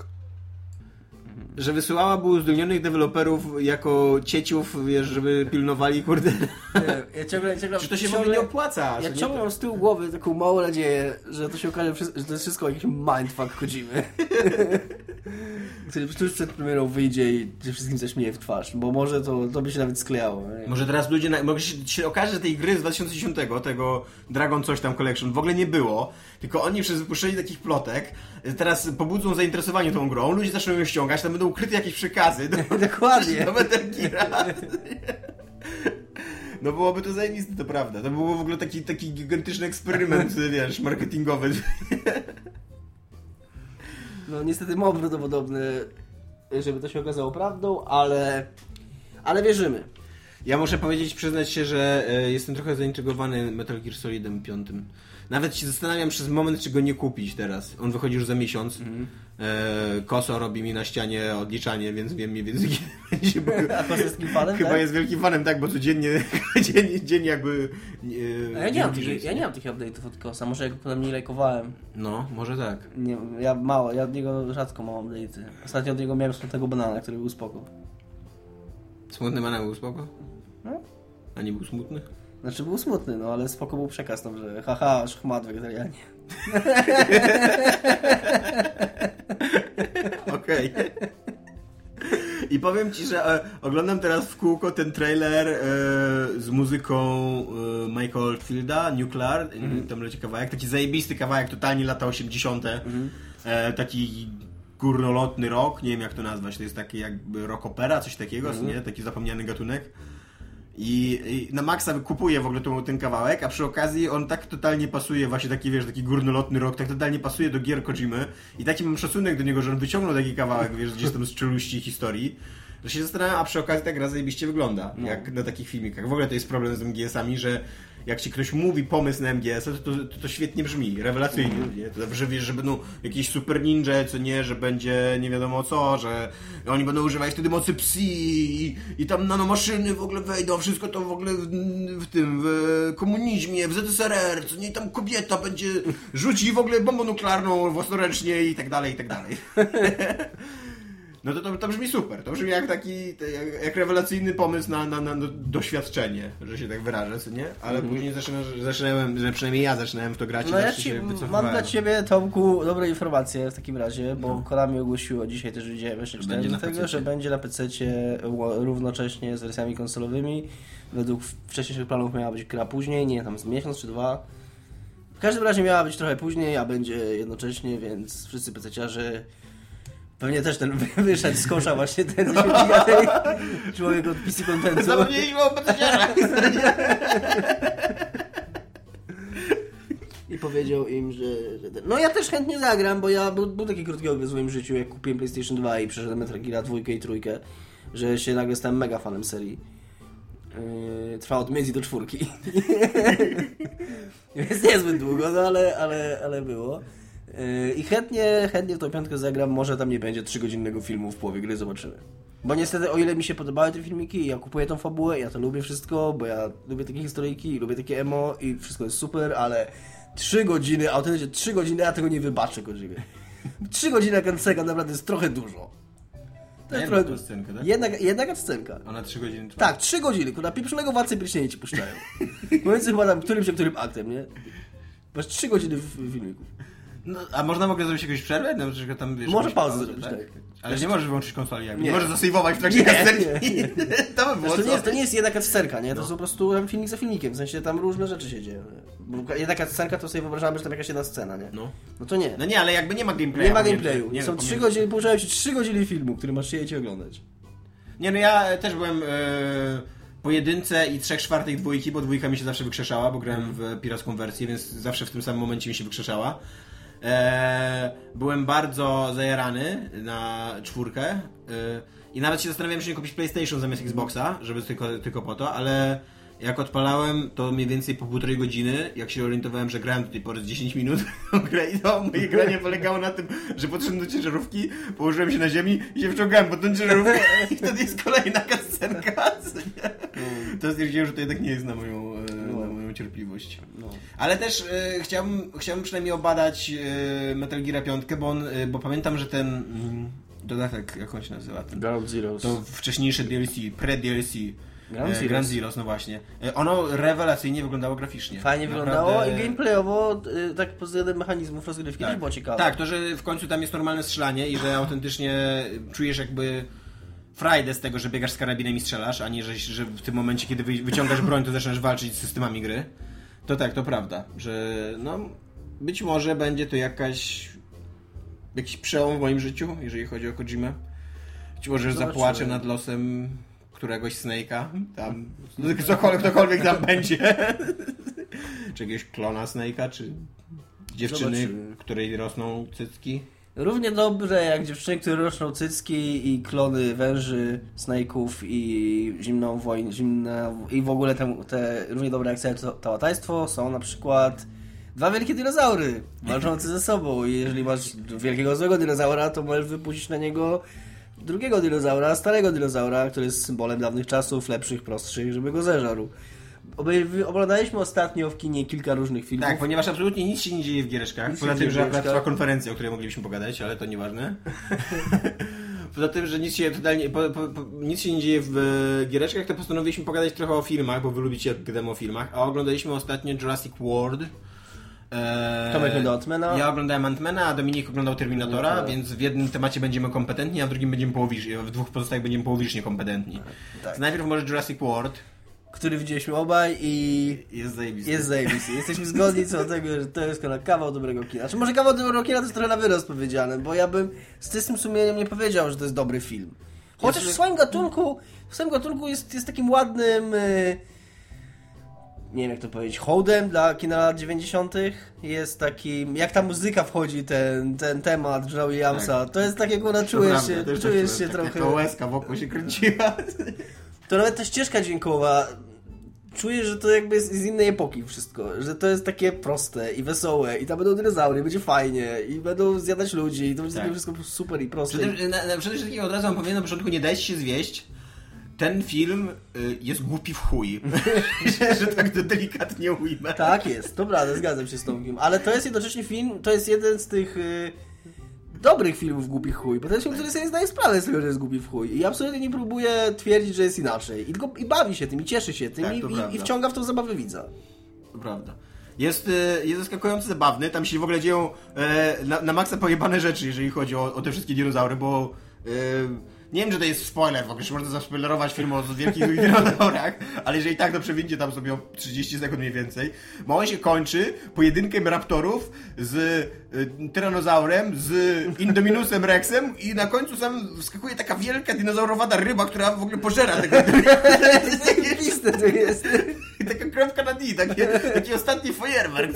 że wysyłała był uzdolnionych deweloperów jako cieciów, wiesz, żeby pilnowali, kurde. Nie, ja ciągle, ciągle, Czy to się ciągle, nie opłaca? Ja ciągle mam z tyłu głowy taką małą nadzieję, że to się okaże, że to jest wszystko jakiś mindfuck Kojimy. który tuż przed premierą wyjdzie i wszystkim zaśmieje w twarz, bo może to, to by się nawet sklejało. Nie? Może teraz ludzie, na, może się, się okaże, że tej gry z 2010, tego Dragon coś tam Collection w ogóle nie było, tylko oni przez wypuszczenie takich plotek teraz pobudzą zainteresowanie tą grą, ludzie zaczną ją ściągać, tam będą ukryte jakieś przekazy do, Dokładnie. do Metal Gear. No byłoby to zajebiste, to prawda. To był w ogóle taki, taki gigantyczny eksperyment, wiesz, marketingowy. No niestety mało prawdopodobny, żeby to się okazało prawdą, ale, ale wierzymy. Ja muszę powiedzieć, przyznać się, że e, jestem trochę zaintrygowany Metal Gear Solidem 5. Nawet się zastanawiam przez moment, czy go nie kupić teraz. On wychodzi już za miesiąc. Mm. E, Koso robi mi na ścianie odliczanie, więc wiem mniej więcej będzie. A Koso jest wielkim fanem, Chyba tak? jest wielkim fanem, tak, bo codziennie dziennie, dziennie jakby... E, ja, nie mam tych, ja nie mam tych update'ów od Kosa, może jak potem nie lajkowałem. No, może tak. Nie, ja mało, ja od niego rzadko mam update'y. Ostatnio od niego miałem smutnego banana, który był spoko. Smutny Mana był spoko? No. A nie był smutny? Znaczy był smutny, no ale spoko był przekaz tam, że haha, szchmat wegetarianie. Okej. I powiem ci, że e, oglądam teraz w kółko ten trailer e, z muzyką e, Michael Oldfielda, Nuclear, Mhm. tam leci kawałek, taki zajebisty kawałek, totalnie lata 80. Mhm. E, taki górnolotny rock, nie wiem jak to nazwać, to jest taki jakby rock opera, coś takiego, Mhm. nie? Taki zapomniany gatunek. I, I na maksa kupuję w ogóle ten, ten kawałek, a przy okazji on tak totalnie pasuje, właśnie taki, wiesz, taki górnolotny rok, tak totalnie pasuje do gier Kojimy. I taki mam szacunek do niego, że on wyciągnął taki kawałek, wiesz, gdzieś tam z czeluści historii, że się zastanawiam, a przy okazji ta gra zajebiście wygląda, jak na takich filmikach. W ogóle to jest problem z MGS-ami, że jak ci ktoś mówi pomysł na MGS, to, to, to, świetnie brzmi, rewelacyjnie. Nie? To, że wiesz, że będą jakieś super ninja, co nie, że będzie nie wiadomo co, że oni będą używać wtedy mocy psi i, i tam nanomaszyny w ogóle wejdą, wszystko to w ogóle w, w tym, w komunizmie, w ZSRR, co nie, tam kobieta będzie rzuci w ogóle bombę nuklearną własnoręcznie i tak dalej, i tak dalej. No to, to, to brzmi super. To brzmi jak taki, jak, jak rewelacyjny pomysł na, na, na do- doświadczenie, że się tak wyrażę, nie? Ale później zaczynałem, zaczynałem, przynajmniej ja zaczynałem w to grać. No i ja ci, mam dla ciebie, Tomku, dobre informacje w takim razie, bo Konami ogłosiło dzisiaj też widziałem jeszcze Będzie czytałem na do tego, że będzie na PC równocześnie z wersjami konsolowymi. Według wcześniejszych planów miała być gra później, nie tam z miesiąc czy dwa. W każdym razie miała być trochę później, a będzie jednocześnie, więc wszyscy PC-ciarze Pewnie też ten wy- wyszedł z kosza właśnie ten tej człowiek od PC Contentu. Zapomnieliśmy o. I powiedział im, że, że ten... No ja też chętnie zagram, bo ja był, był taki krótki okres w moim życiu, jak kupiłem PlayStation 2 i przeszedłem Metal Gear 2 i trójkę, że się nagle stałem mega fanem serii. Yy, trwa od między do czwórki. Więc niezbyt długo, no ale, ale, ale było. Yy, I chętnie, chętnie w tą piątkę zagram, może tam nie będzie 3-godzinnego filmu w połowie gry, zobaczymy. Bo niestety, o ile mi się podobały te filmiki, ja kupuję tą fabułę, ja to lubię wszystko, bo ja lubię takie historyjki, lubię takie emo i wszystko jest super, ale 3 godziny, autentycznie 3 godziny, ja tego nie wybaczę Kojimie. 3 godziny Kansega naprawdę jest trochę dużo. To jest Jedna trochę dużo. tak? Jedna, jedna cutscenka. Ona 3 godziny trwa. Tak, 3 godziny, kurwa, pieprzonego władcy pierścieni ci puszczają. Mówiąc chyba tam którymś, a którym aktem, nie? Masz 3 godziny w, w filmiku. No, a można w ogóle zrobić jakąś przerwę? Na przykład tam, wiesz, Może pauzę zrobić, tak. Ale nie możesz wyłączyć konsoli, jak nie, możesz zasejwować w trakcie Nie, To by było Zresztą to nie, jest, to nie jest jedna cutscenka, nie? To jest po prostu tam filmik za filmikiem, w sensie tam różne rzeczy się dzieją. nie? Bo jedna cutscenka to sobie wyobrażamy, że tam jakaś jedna scena, nie? No. No to nie. No nie, ale jakby nie ma gameplayu. Nie ma gameplayu. Nie, Są no, 3 pomiędzy- godziny, pouczają ci 3 godziny filmu, który masz siedzieć i oglądać. Nie, no ja też byłem e, po jedynce i trzech czwartych dwójki, bo dwójka mi się zawsze wykrzeszała, bo grałem w piracką wersję, więc zawsze w tym samym momencie mi się wykrzeszała. E, byłem bardzo zajarany na czwórkę e, i nawet się zastanawiałem, czy nie kupić PlayStation zamiast Xboxa, żeby tylko, tylko po to, ale jak odpalałem, to mniej więcej po półtorej godziny, jak się orientowałem, że grałem do tej pory z 10 minut grę i to moje granie polegało na tym, że podszedłem do ciężarówki, położyłem się na ziemi i się wciągałem pod tą ciężarówkę i wtedy jest kolejna kascenka. nie? To stwierdziłem, że to jednak nie jest na moją, e, moją cierpliwość. No. Ale też e, chciałbym, chciałbym przynajmniej obadać e, Metal Gear 5, bo, on, e, bo pamiętam, że ten mm, dodatek, jak on się nazywa? Ten, Ground Zeroes. to wcześniejsze DLC, pre-DLC. Ground Zeroes. Ground Zeroes, no właśnie. Ono rewelacyjnie wyglądało graficznie. Fajnie Naprawdę- wyglądało i gameplayowo, y, tak pod względem mechanizmów rozgrywki też było ciekawe. Tak, to, że w końcu tam jest normalne strzelanie i że autentycznie czujesz jakby frajdę z tego, że biegasz z karabinem i strzelasz, a nie, że, że w tym momencie, kiedy wy- wyciągasz broń, to zaczynasz walczyć z systemami gry. To tak, to prawda, że no być może będzie to jakaś jakiś przełom w moim życiu, jeżeli chodzi o Kojimę. Być może Zobaczymy. zapłaczę nad losem któregoś Snake'a, tam, cokolwiek, ktokolwiek tam będzie. czy jakiegoś klona Snake'a, czy dziewczyny, Zobaczymy. której rosną cycki. Równie dobrze jak dziewczyny, które roszczą cycki i klony węży, snake'ów i zimną wojnę, zimna, i w ogóle te, te równie dobre jak całe tałataństwo są na przykład dwa wielkie dinozaury walczące ze sobą i jeżeli masz wielkiego złego dinozaura, to możesz wypuścić na niego drugiego dinozaura, starego dinozaura, który jest symbolem dawnych czasów, lepszych, prostszych, żeby go zeżarł. Oglądaliśmy ostatnio w kinie kilka różnych filmów. Tak, ponieważ absolutnie nic się nie dzieje w giereczkach. Nic Poza tym, że akurat trwa konferencja, o której moglibyśmy pogadać, ale to nieważne. poza tym, że nic się totalnie, po, po, po, nic się nie dzieje w e, giereczkach, to postanowiliśmy pogadać trochę o filmach, bo wy lubicie jak gadamy o filmach, a oglądaliśmy ostatnio Jurassic World. Eee, Tomek oglądał Antmana. Ja oglądałem Antmana, a Dominik oglądał Terminatora, no, więc w jednym temacie będziemy kompetentni, a w drugim będziemy połowicznie, w dwóch pozostałych będziemy połowicznie kompetentni. Tak. Najpierw może Jurassic World który widzieliśmy obaj i jest zajebisty. Jest zajebisty. Jesteśmy zgodni co do tego, że to jest kawał dobrego kina. Znaczy może kawał dobrego kina to jest trochę na wyrost powiedziane, bo ja bym z czystym sumieniem nie powiedział, że to jest dobry film. Chociaż w swoim gatunku, w swoim gatunku jest, jest takim ładnym... Yy nie wiem jak to powiedzieć, hołdem dla kina lat 90. jest takim, jak ta muzyka wchodzi, ten, ten temat Johna Williamsa, tak. to jest takie, akurat czujesz się, czujesz się trochę... To łezka wokół się kręciła. To nawet ta ścieżka dźwiękowa, czuję, że to jakby jest z innej epoki wszystko, że to jest takie proste i wesołe i tam będą dinozaury, będzie fajnie i będą zjadać ludzi i to będzie tak. wszystko super i proste. Przede, na, na, przede wszystkim od razu wam powiem na początku, nie dajcie się zwieść, ten film y, jest głupi w chuj. że tak to delikatnie ujmę. Tak jest, prawda, zgadzam się z Tomkiem. Ale to jest jednocześnie film, to jest jeden z tych y, dobrych filmów głupi chuj, bo ten film, który sobie zdaje sprawę z tego, że jest głupi w chuj. I absolutnie nie próbuje twierdzić, że jest inaczej. I, tylko, i bawi się tym, i cieszy się tym, tak, i, i, i, wciąga w tą zabawę widza. To prawda. Jest, y, jest zaskakująco zabawny, tam się w ogóle dzieją e, na, na maksa pojebane rzeczy, jeżeli chodzi o, o te wszystkie dinozaury, bo... E, nie wiem, czy to jest spoiler, w ogóle czy można zaspoilerować film o wielkich dinozaurach, ale jeżeli tak, to przewincie tam sobie o 30 sekund mniej więcej. Bo on się kończy pojedynkiem raptorów z y, tyranozaurem, z Indominusem Rexem i na końcu sam wskakuje taka wielka dinozaurowata ryba, która w ogóle pożera tego. Zajebiste to jest. Taka kropka na D, takie, taki ostatni fajerwerk.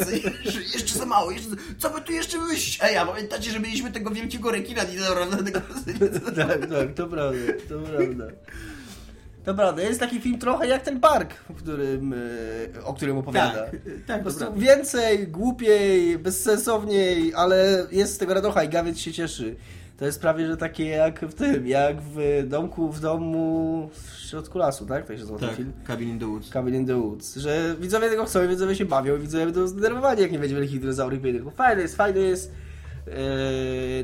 Jeszcze za mało, jeszcze, co by tu jeszcze wyjść? Ej, a pamiętacie, że mieliśmy tego wielkiego rekina dinozaurowego? tak, tak, to prawda, to prawda. To prawda, jest taki film trochę jak ten park, w którym, e, o którym opowiada. Tak, tak po prostu więcej, głupiej, bezsensowniej, ale jest z tego radocha i gawiec się cieszy. To jest prawie, że takie jak w tym, jak w domku, w domu w środku lasu, tak? Tak się nazywa tak, film? Cabin in the Woods. Cabin in the Woods. Że widzowie tego chcą, widzowie się bawią, widzowie będą zdenerwowani, jak nie będzie wielkich dinozaurów pojedynków. Fajne jest, fajne jest. Yy,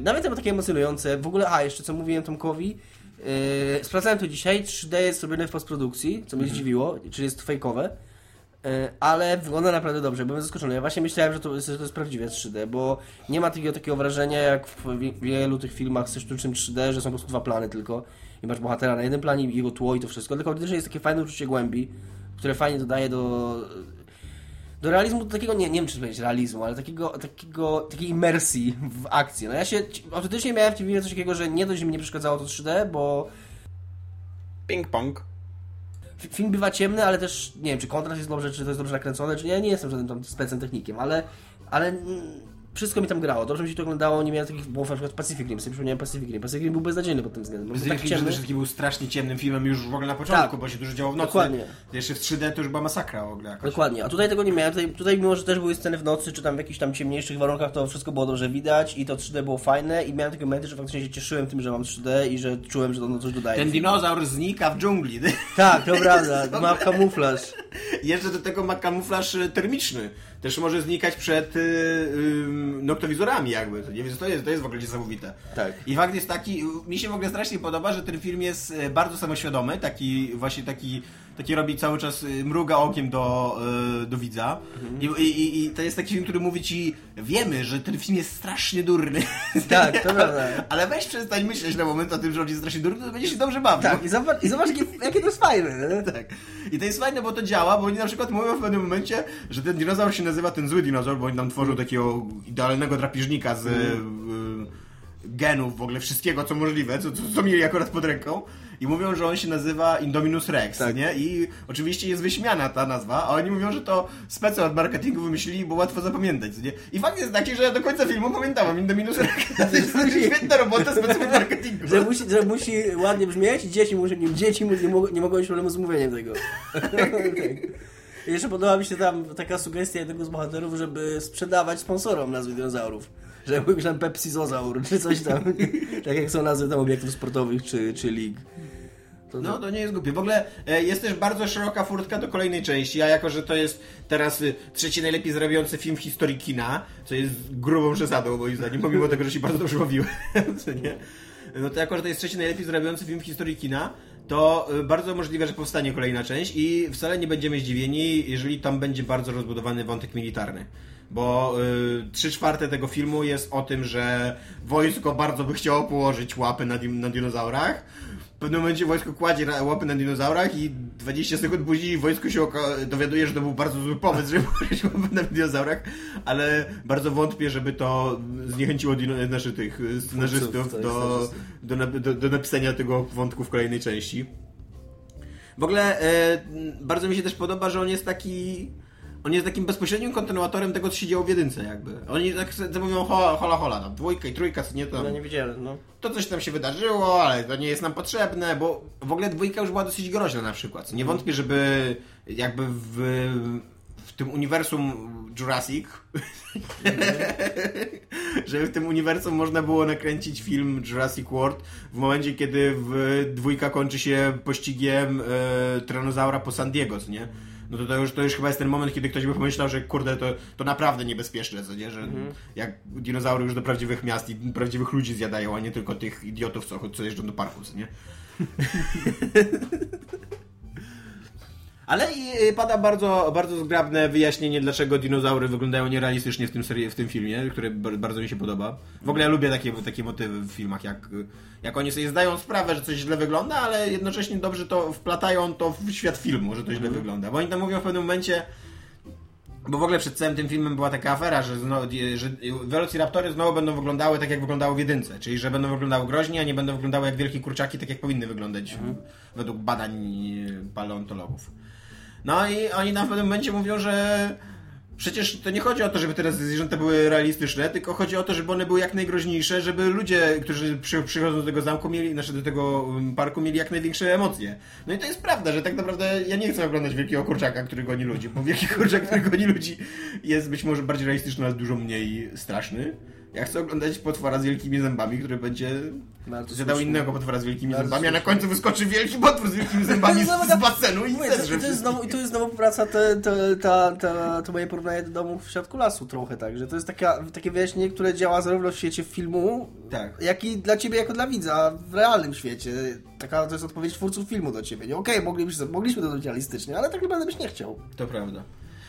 nawet to takie emocjonujące. W ogóle, a jeszcze co mówiłem Tomkowi, yy, sprawdzałem to dzisiaj, 3D jest robione w postprodukcji, co mnie mhm. zdziwiło, czyli jest fejkowe. E, ale wygląda naprawdę dobrze, byłem zaskoczony. Ja właśnie myślałem, że to jest, to jest prawdziwe 3D, bo nie ma takiego, takiego wrażenia jak w wielu tych filmach ze sztucznym 3D, że są po prostu dwa plany tylko i masz bohatera na jednym planie i jego tło i to wszystko, tylko też jest takie fajne uczucie głębi, które fajnie dodaje do do realizmu do takiego, nie, nie wiem czy powiedzieć realizmu, ale takiego, takiego, takiej imersji w akcję. No ja się autentycznie miałem w tym coś takiego, że nie dość, mi nie przeszkadzało to 3D, bo ping-pong film bywa ciemny, ale też nie wiem, czy kontrast jest dobrze, czy to jest dobrze nakręcone, czy. Ja nie jestem żadnym tam specem technikiem, ale, ale wszystko mi tam grało. Dobrze mi się to oglądało, nie miałem takich, bo na przykład Pacific Rim, sobie przypomniałem Pacific Rim. Pacific Rim był beznadziejny pod tym względem. Pacific tak Rim przede wszystkim był strasznie ciemnym filmem już w ogóle na początku, tak. bo się dużo działo w nocy. Dokładnie. Jeszcze w 3D to już była masakra w ogóle. Dokładnie, a tutaj tego nie miałem. Tutaj, tutaj mimo, że też były sceny w nocy, czy tam w jakichś tam ciemniejszych warunkach, to wszystko było dobrze widać i to 3D było fajne i miałem takie momenty, że faktycznie się cieszyłem tym, że mam 3D i że czułem, że to no coś dodaje. Ten dinozaur znika w dżungli. Tak, to prawda, ma kamuflaż. Jeszcze do tego ma kamuflaż termiczny też może znikać przed yy, noktowizorami jakby. To, nie wiem, to jest, to jest w ogóle niesamowite. Tak. I fakt jest taki, mi się w ogóle strasznie podoba, że ten film jest e, bardzo samoświadomy, taki właśnie taki taki robi cały czas, y, mruga okiem do, y, do widza. Mhm. I, i, I to jest taki film, który mówi ci, wiemy, że ten film jest strasznie durny. Tak, to prawda. Ale weź przestań myśleć na moment o tym, że on jest strasznie durny, to będziesz się dobrze bawił. Tak, i zobacz, i zobacz jakie, jakie to jest fajne. Tak. I to jest fajne, bo to działa, bo oni na przykład mówią w pewnym momencie, że ten dinozaur się nazywa ten zły dinozaur, bo oni nam tworzą takiego idealnego drapieżnika z... Mm. genów, w ogóle wszystkiego, co możliwe, co, co, co mieli akurat pod ręką i mówią, że on się nazywa Indominus Rex, tak. nie? I oczywiście jest wyśmiana ta nazwa, a oni mówią, że to specy od marketingu wymyślili, bo łatwo zapamiętać, nie? I fakt jest taki, że ja do końca filmu pamiętałem Indominus Rex. To jest świetna robota specy od marketingu. Że musi, że musi ładnie brzmieć i dzieci, muszą, dzieci nie, mogą, nie mogą mieć problemu z mówieniem tego. tak. I jeszcze podoba mi się tam taka sugestia jednego z bohaterów, żeby sprzedawać sponsorom nazwy dinozaurów. Że był tam Pepsi Zozaur, czy coś tam. tak jak są nazwy tam obiektów sportowych, czy, czy lig. To no, to nie jest głupie. W ogóle e, jest też bardzo szeroka furtka do kolejnej części, a jako, że to jest teraz y, trzeci najlepiej zarabiający film w historii kina, co jest grubą przesadą moim zdaniem, pomimo tego, że się bardzo dobrze bawiłem, co nie? no to jako, że to jest trzeci najlepiej zarabiający film w historii kina, to y, bardzo możliwe, że powstanie kolejna część i wcale nie będziemy zdziwieni, jeżeli tam będzie bardzo rozbudowany wątek militarny. Bo y, trzy czwarte tego filmu jest o tym, że wojsko bardzo by chciało położyć łapy na, na dinozaurach. W pewnym momencie wojsko kładzie łapy na dinozaurach i 20 sekund później wojsko się dowiaduje, że to był bardzo zły pomysł, żeby położyć łapy na dinozaurach, ale bardzo wątpię, żeby to zniechęciło dino- znaczy tych scenarzystów do, do, do, do napisania tego wątku w kolejnej części. W ogóle e, bardzo mi się też podoba, że on jest taki. On jest takim bezpośrednim kontynuatorem tego, co się działo w jedynce, jakby. Oni tak sobie mówią, hola, hola, hola, tam dwójka i trójka, co nie tam. Ja nie widziałem, no. To coś tam się wydarzyło, ale to nie jest nam potrzebne, bo w ogóle dwójka już była dosyć groźna na przykład. Nie wątpię, żeby jakby w, w tym uniwersum Jurassic, żeby w tym uniwersum można było nakręcić film Jurassic World w momencie, kiedy w dwójka kończy się pościgiem e, Tyrannozaura po San Diego, co nie? No to, to, już, to już chyba jest ten moment, kiedy ktoś by pomyślał, że kurde, to, to naprawdę niebezpieczne, co nie? Że jak dinozaury już do prawdziwych miast i prawdziwych ludzi zjadają, a nie tylko tych idiotów, co, co jeżdżą do parku, co nie? Ale i y, pada bardzo, bardzo zgrabne wyjaśnienie, dlaczego dinozaury wyglądają nierealistycznie w tym, serii, w tym filmie, które bar- bardzo mi się podoba. W ogóle ja lubię takie, takie motywy w filmach, jak, jak oni sobie zdają sprawę, że coś źle wygląda, ale jednocześnie dobrze to wplatają to w świat filmu, że to źle wygląda. Bo oni tam mówią w pewnym momencie, bo w ogóle przed całym tym filmem była taka afera, że, znowu, że Velociraptory znowu będą wyglądały tak, jak wyglądały w jedynce. Czyli, że będą wyglądały groźnie, a nie będą wyglądały jak wielkie kurczaki, tak jak powinny wyglądać według badań e, paleontologów. No i oni w pewnym momencie mówią, że przecież to nie chodzi o to, żeby teraz zwierzęta były realistyczne, tylko chodzi o to, żeby one były jak najgroźniejsze, żeby ludzie, którzy przy, przychodzą do tego zamku, mieli, znaczy do tego um, parku, mieli jak największe emocje. No i to jest prawda, że tak naprawdę ja nie chcę oglądać wielkiego kurczaka, który goni ludzi, bo wielki kurczak, który goni ludzi jest być może bardziej realistyczny, ale dużo mniej straszny. Ja chcę oglądać potwora z wielkimi zębami, który będzie zjadał innego potwora z wielkimi Bardzo zębami, a na końcu wyskoczy wielki potwór z wielkimi zębami z, z basenu i Mówię, zerze to, jest znowu, I tu jest znowu praca te, te, ta, ta, to moje porównanie do domu w środku lasu trochę tak, że to jest taka, takie wyjaśnienie, które działa zarówno w świecie filmu, Tak. jak i dla ciebie jako dla widza w realnym świecie. Taka to jest odpowiedź twórców filmu do ciebie. Nie, Okej, moglibyśmy, mogliśmy to zrobić realistycznie, ale tak naprawdę byś nie chciał. To prawda.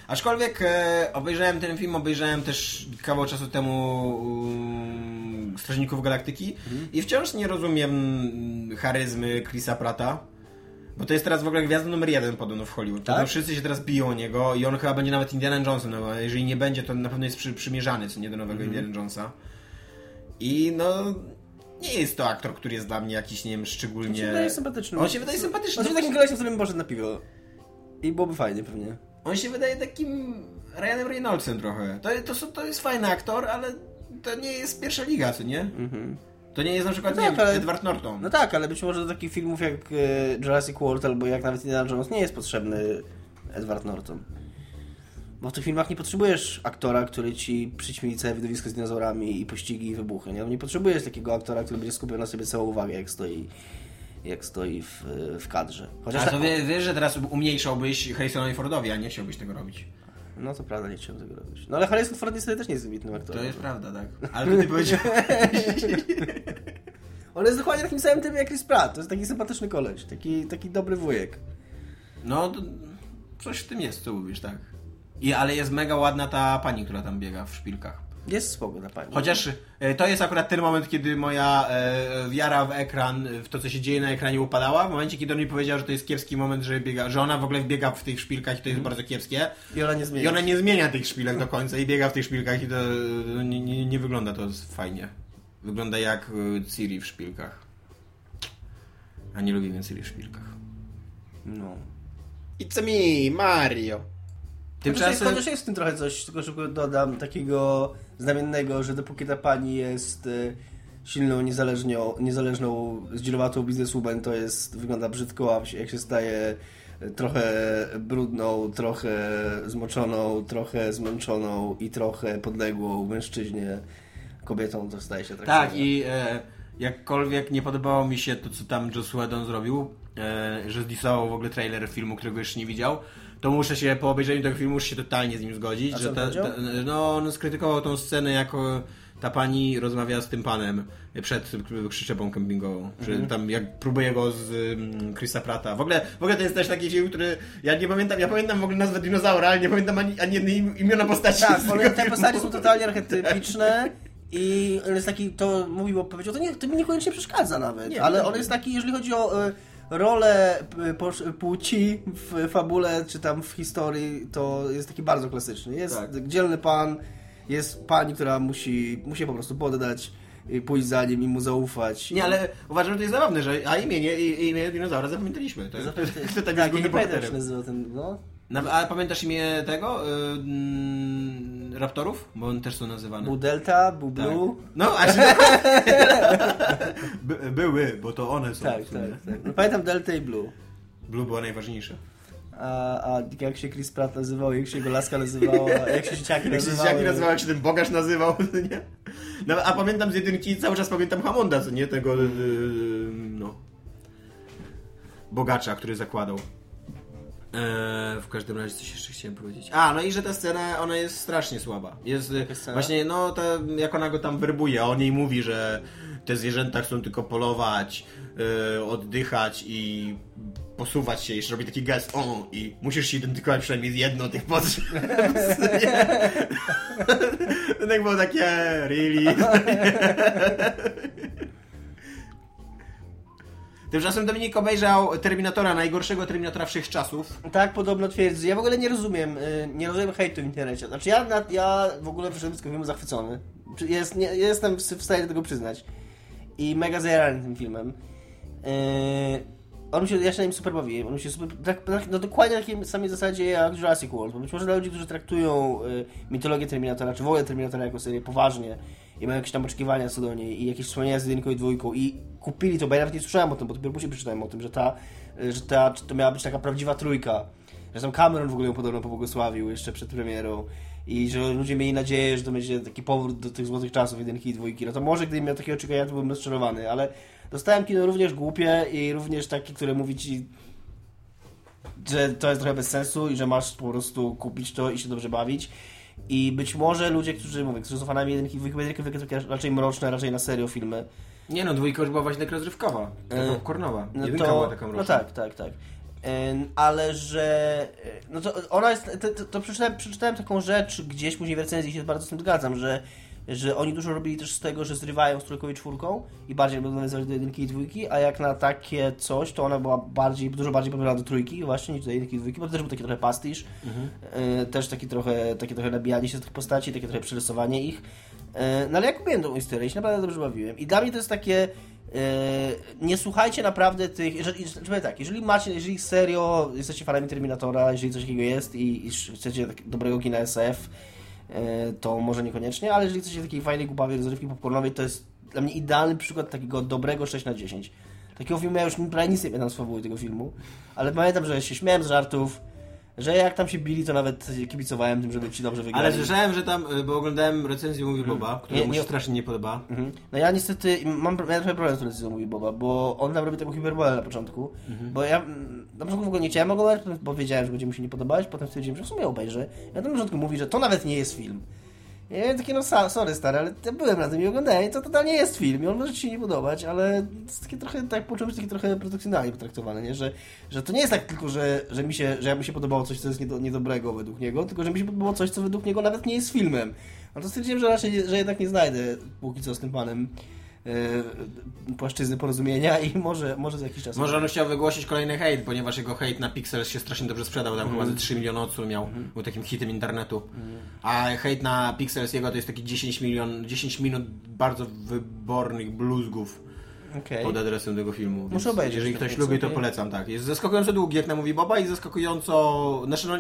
Aczkolwiek e, obejrzałem ten film, obejrzałem też kawał czasu temu um, Strażników Galaktyki i wciąż nie rozumiem mm, charyzmy Chrisa Prata. Bo to jest teraz w ogóle gwiazda numer jeden podobno w Hollywood. Tak? Wszyscy się teraz biją o niego i on chyba będzie nawet Indiana Johnson. No, a jeżeli nie będzie, to na pewno jest przy, przymierzany co nie do nowego Indiana Jonesa. I no... Nie jest to aktor, który jest dla mnie jakiś, nie wiem, szczególnie... On się wydaje sympatyczny. On się wydaje sympatyczny. On się poszedł na piwo. I byłoby fajnie pewnie. On się wydaje takim Ryanem Reynoldsem trochę. To, to, są- to jest fajny aktor, ale to nie jest pierwsza liga, co nie? To nie jest na przykład No nie tak, wiem, ale- Edward Norton. No tak, ale być może do takich filmów jak e, Jurassic World albo jak nawet Indiana Jones nie jest potrzebny Edward Norton. Bo w tych filmach nie potrzebujesz aktora, który ci przyćmi całe widowisko z dinozaurami i pościgi i wybuchy. Nie, nie potrzebujesz takiego aktora, który będzie skupiał na sobie całą uwagę, jak stoi, jak stoi w, w kadrze. Chociaż A tak, to wie, wiesz, że teraz umniejszałbyś Harrisonowi Fordowi, a nie chciałbyś tego robić. No to prawda, nie chciałem tego robić. No ale Harrison Ford niestety też nie jest wybitnym aktorem. To jest prawda, tak. Ale ty powiedział... On jest dokładnie takim samym typem jak Chris Pratt. To jest taki sympatyczny koleś, taki, taki dobry wujek. No, to coś w tym jest, co mówisz, tak. I, ale jest mega ładna ta pani, która tam biega w szpilkach. Jest spoko ta pani. Chociaż e, to jest akurat ten moment, kiedy moja e, wiara w ekran, w to, co się dzieje na ekranie upadała. W momencie, kiedy on mi powiedział, że to jest kiepski moment, że biega, że ona w ogóle biega w tych szpilkach i to jest bardzo kiepskie. I ona nie zmienia. I ona nie zmienia tych szpilek do końca i biega w tych szpilkach i to no, nie, nie, nie wygląda to fajnie. Wygląda jak Ciri w szpilkach. A nie lubię Ciri w szpilkach. No. It's me, Mario. Tymczasem... Chociaż, jest w tym trochę coś, tylko szybko dodam, takiego znamiennego, że dopóki ta pani jest e, silną, niezależnią, niezależną, zdzierowatą bizneswoman, to jest, wygląda brzydko, a jak się staje e, trochę brudną, trochę zmoczoną, trochę zmęczoną i trochę podległą mężczyźnie, kobietą, to staje się atrakcyjna. Tak, i e, jakkolwiek nie podobało mi się to, co tam Joss Whedon zrobił, e, że zdisował w ogóle trailer filmu, którego jeszcze nie widział, to muszę się, po obejrzeniu tego filmu, muszę się totalnie z nim zgodzić. A że on ta, ta, no, on skrytykował tą scenę jako ta pani rozmawia z tym panem przed przyczepą kempingową. Że tam jak próbuje go z um, Chrisa Prata. W ogóle, w ogóle to jest też taki film, który ja nie pamiętam, ja pamiętam w ogóle nazwę dinozaura, ale nie pamiętam ani, ani jednej im- imiona postaci. Tak, te filmu. postacie są totalnie archetypiczne i on jest taki, to mówił, powiedział, to, nie, to mi niekoniecznie przeszkadza nawet, Nie, ale on jest taki, jeżeli chodzi o y, rolę płci w fabule, czy tam w historii, to jest taki bardzo klasyczny. Jest Tak. dzielny pan, jest pani, która musi, musi po prostu poddać, pójść za nim i mu zaufać. Nie, ale uważam, że to jest zabawne, że a imię, nie, i- imię dinozaura zapamiętaliśmy. To, to, to, to, tak tak, nie pamiętam, jak się bohaterem. nazywał ten, no. A pamiętasz imię tego? Y, mm, raptorów? Bo one też są nazywane. Był Delta, był Tak. Blue. No, aż... By, były, bo to one są. Tak, tak, tak. No, pamiętam Delta i Blue. Blue była najważniejsza. A, a jak się Chris Pratt nazywał, jak się jego laska nazywała, jak się dzieciaki Jak się nazywały. jak się ten bogaż nazywał, nie? No, a pamiętam z jedynki, cały czas pamiętam Hamonda, co nie? Tego, yy, no... Bogacza, który zakładał. Eee, w każdym razie coś jeszcze chciałem powiedzieć. A, no i że ta scena, ona jest strasznie słaba. Jest scena? właśnie, no, ta, jak ona go tam werbuje, on jej mówi, że te zwierzęta chcą tylko polować, y, oddychać i posuwać się. Jeszcze robi taki gest, o, i musisz się identyfikować przynajmniej z jedną tych potrzeb. tak było takie, really? Tymczasem Dominik obejrzał Terminatora, najgorszego Terminatora wszechczasów. Tak podobno twierdzi. Ja w ogóle nie rozumiem, y, nie rozumiem hejtu w internecie. Znaczy ja, ja w ogóle tego filmu zachwycony. Jest, nie, jestem w stanie tego przyznać. I mega zajarany tym filmem. Yy, on się, ja się na nim super bawiłem. On się super, tak, tak, no dokładnie na takiej samej zasadzie jak Jurassic World. Bo być może dla ludzi, którzy traktują y, mitologię Terminatora, czy w ogóle Terminatora jako serię poważnie i mają jakieś tam oczekiwania co do niej i jakieś wspomnienia z jedynką i dwójką i kupili to, bo ja nawet nie słyszałem o tym, bo dopiero później przeczytałem o tym, że ta, że ta, to miała być taka prawdziwa trójka. Że tam Cameron w ogóle ją podobno pobłogosławił jeszcze przed premierą i że ludzie mieli nadzieję, że to będzie taki powrót do tych złotych czasów jedynki i dwójki. No to może gdybym miał takie oczekiwania, to byłbym rozczarowany, ale dostałem kino również głupie i również takie, które mówi ci że to jest trochę bez sensu i że masz po prostu kupić to i się dobrze bawić. I być może ludzie, którzy mówię, którzy są fanami jedynki dwójki, jedynki, dwójki, takie raczej mroczne, raczej na serio filmy. Nie no, dwójka już była właśnie tak rozrywkowa. Taka E, popcornowa. No Jedynka to, była taka no mroczna. tak, tak, tak. Ym, Ale że. y, No to ona jest. To, to, to przeczytałem, przeczytałem taką rzecz gdzieś później w recenzji i się bardzo z tym zgadzam, że, że oni dużo robili też z tego, że zrywają z trójką i czwórką i bardziej będą nawiązywać do jedynki i dwójki, a jak na takie coś, to ona była bardziej, dużo bardziej popularna do trójki właśnie niż do jedynki i dwójki, bo to też był taki trochę pastisz. Y, Też taki trochę, takie trochę nabijanie się z tych postaci, takie trochę przerysowanie ich. Y, No ale ja kupiłem tą historię się naprawdę dobrze bawiłem. I dla mnie to jest takie. e, Nie słuchajcie naprawdę tych. Jeżeli, tak, jeżeli macie, jeżeli serio jesteście fanami Terminatora, jeżeli coś takiego jest i, i chcecie tak, dobrego kina SF, e, to może niekoniecznie, ale jeżeli chcecie takiej fajnej, głupawej rozrywki popcornowej, to jest dla mnie idealny przykład takiego dobrego 6 na 10. Takiego filmu ja już prawie nic nie pamiętam z fabuły tego filmu, ale pamiętam, że się śmiałem z żartów, że jak tam się bili, to nawet kibicowałem tym, żeby ci dobrze wygrali. Ale słyszałem, że tam, y, bo oglądałem recenzję Mówi Boba, która Nie, mu się nie- strasznie nie podoba. Mhm. No ja niestety mam ja trochę problem z decyzją mówi Boba, bo on tam robi taką hiperbolę na początku, bo ja mm, na początku w ogóle nie chciałem oglądać, potem- bo wiedziałem, że będzie mu się nie podobać, potem stwierdziłem, że w sumie obejrzę. Ja na początku mówi, że to nawet nie jest film. Ja miałem takie, no sorry stary, ale ja byłem tym i oglądałem i to totalnie jest film i on może ci się nie podobać, ale to jest takie trochę, tak poczułem się takie trochę produkcjonalnie potraktowane, nie? Że, że to nie jest tak tylko, że, że mi się, że mi się podobało coś, co jest niedo, niedobrego według niego, tylko że mi się podobało coś, co według niego nawet nie jest filmem. No to stwierdziłem, że raczej, że jednak nie znajdę póki co z tym panem płaszczyzny porozumienia i może, może za jakiś czas. Może on chciał wygłosić kolejny hejt, ponieważ jego hejt na Pixels się strasznie dobrze sprzedał, tam chyba ze 3 miliony odsłon miał, był takim hitem internetu. A hejt na Pixels jego to jest taki 10 milion, 10 minut bardzo wybornych bluzgów Okej. pod adresem tego filmu. Więc Muszę obejrzeć Jeżeli to ktoś lubi, to polecam, tak. Jest zaskakująco długi, jak na mówi Boba i zaskakująco... Znaczy, no,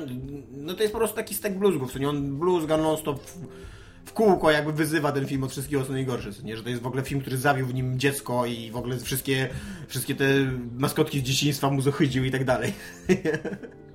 no to jest po prostu taki stek bluzgów, co nie? On bluzga non-stop w, w kółko jakby wyzywa ten film od wszystkiego, co najgorsze, nie? Że to jest w ogóle film, który zawił w nim dziecko i w ogóle wszystkie, wszystkie te maskotki z dzieciństwa mu zohydził i tak dalej.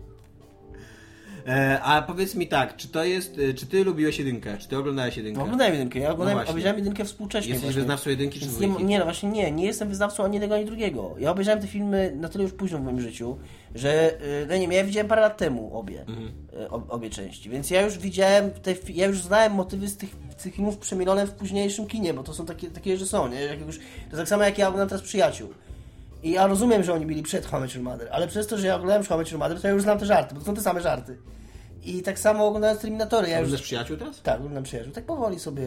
E, a powiedz mi tak, czy to jest, e, czy ty lubiłeś jedynkę? Czy ty oglądałeś jedynkę? No, oglądałem jedynkę, ja oglądałem, właśnie. obejrzałem jedynkę współcześnie. Jesteś właśnie. wyznawcą jedynki czy nie, nie, no właśnie nie, nie jestem wyznawcą ani jednego, ani drugiego. Ja obejrzałem te filmy na tyle już późno w moim życiu, że, y, no nie wiem, ja widziałem parę lat temu obie, Mhm. ob, obie części, więc ja już widziałem, te, ja już znałem motywy z tych, tych filmów przemielone w późniejszym kinie, bo to są takie, takie że są, nie? Jak już, to tak samo jak ja oglądam teraz Przyjaciół. I ja rozumiem, że oni byli przed How Mother, ale przez to, że ja oglądałem How Mother, to ja już znam te żarty, bo to są te same żarty. I tak samo oglądając Terminatory, ja już... Oglądasz przyjaciół teraz? Tak, oglądam Przyjaciół, tak powoli sobie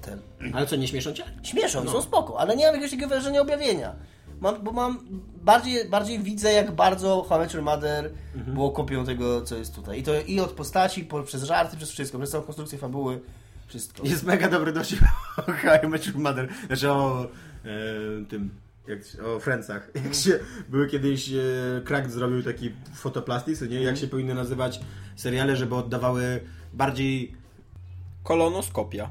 ten... Ale co, nie śmieszą cię? Śmieszą, są spoko, ale nie mam jakiegoś takiego wrażenia objawienia. Mam, bo mam bardziej, bardziej widzę, jak bardzo How Your Mother było kopią tego, co jest tutaj. I to i od postaci, po, przez żarty, przez wszystko, przez całą konstrukcję fabuły, wszystko. Jest mega dobry dowcip o How I Met Your Mother. Znaczy o e, tym, jak, o Friendsach. Jak się, były kiedyś, e, Crack zrobił taki fotoplastik, nie? Jak się powinny nazywać seriale, żeby oddawały bardziej Kolonoskopia.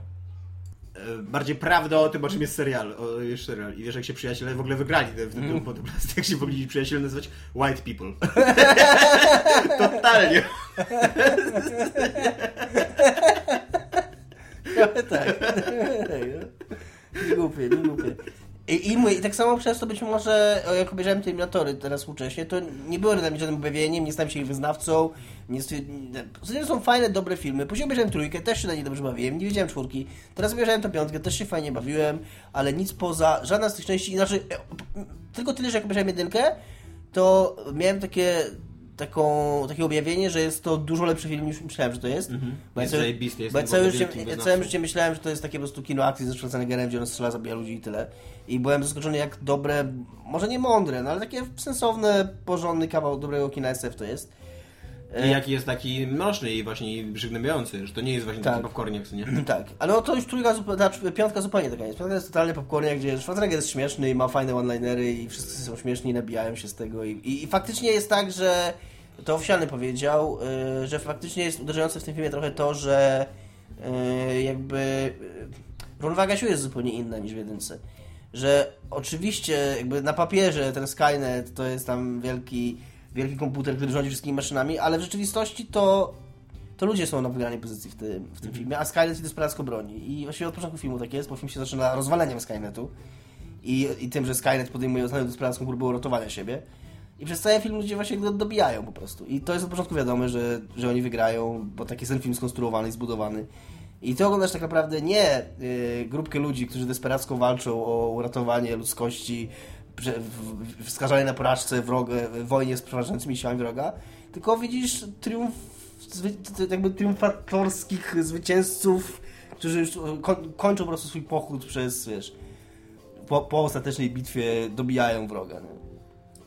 e, bardziej prawdę o tym, o czym jest serial. O, jest serial. I wiesz, jak się przyjaciele w ogóle wygrali ten, ten fotoplastik, jak się mogli przyjaciele nazywać White People. Totalnie. tak. nie głupie, nie głupie. I, i, mówię, I tak samo przez to być może, jak obejrzałem Terminatory teraz współcześnie, to nie było dla mnie żadnym objawieniem, nie stałem się ich wyznawcą. Nie, tym są fajne, dobre filmy. Później obejrzałem trójkę, też się na nie dobrze bawiłem, nie wiedziałem czwórki. Teraz obejrzałem tę piątkę, też się fajnie bawiłem, ale nic poza, żadna z tych części, e, tylko tyle, że jak obejrzałem jedynkę, to miałem takie taką, takie objawienie, że jest to dużo lepszy film niż myślałem, że to jest. Mhm. Bo ja Jest całe- zajebisty, bo ja całe życie, ja całe życie myślałem, że to jest takie po prostu kino akcji ze Schwarzeneggerem, gdzie on strzela, zabija ludzi i tyle. I byłem zaskoczony, jak dobre, może nie mądre, no ale takie sensowne, porządny kawał dobrego kina SF to jest. I jaki jest taki mroczny i właśnie przygnębiający, że to nie jest właśnie Tak. taki popcorniak, co nie? Tak, ale no to już trójka, ta cz- piątka zupełnie taka jest. Piątka jest totalny popcornia, gdzie Schwarzenegger jest śmieszny i ma fajne one-linery i wszyscy są śmieszni i nabijają się z tego. I, i, i faktycznie jest tak, że to Owsiany powiedział, y, że faktycznie jest uderzające w tym filmie trochę to, że y, jakby y, równowaga sił jest zupełnie inna niż w jedynce. Że oczywiście jakby na papierze ten Skynet to jest tam wielki, wielki komputer, który rządzi wszystkimi maszynami, ale w rzeczywistości to to ludzie są na wygranej pozycji w tym, w tym filmie, a Skynet się desperacko broni. I właściwie od początku filmu tak jest, bo film się zaczyna rozwaleniem Skynetu i, i tym, że Skynet podejmuje ostatnią desperacką próbę uratowania siebie. I przez cały film ludzie właśnie go dobijają po prostu. I to jest od początku wiadome, że, że oni wygrają, bo taki jest ten film skonstruowany i zbudowany. I ty oglądasz tak naprawdę nie y, grupkę ludzi, którzy desperacko walczą o uratowanie ludzkości, prze- w- w- wskazanie na porażce wroga, w wojnie z przeważającymi siłami wroga, tylko widzisz triumf, jakby triumfatorskich zwycięzców, którzy już koń, kończą po prostu swój pochód przez, wiesz, po, po ostatecznej bitwie dobijają wroga. Nie?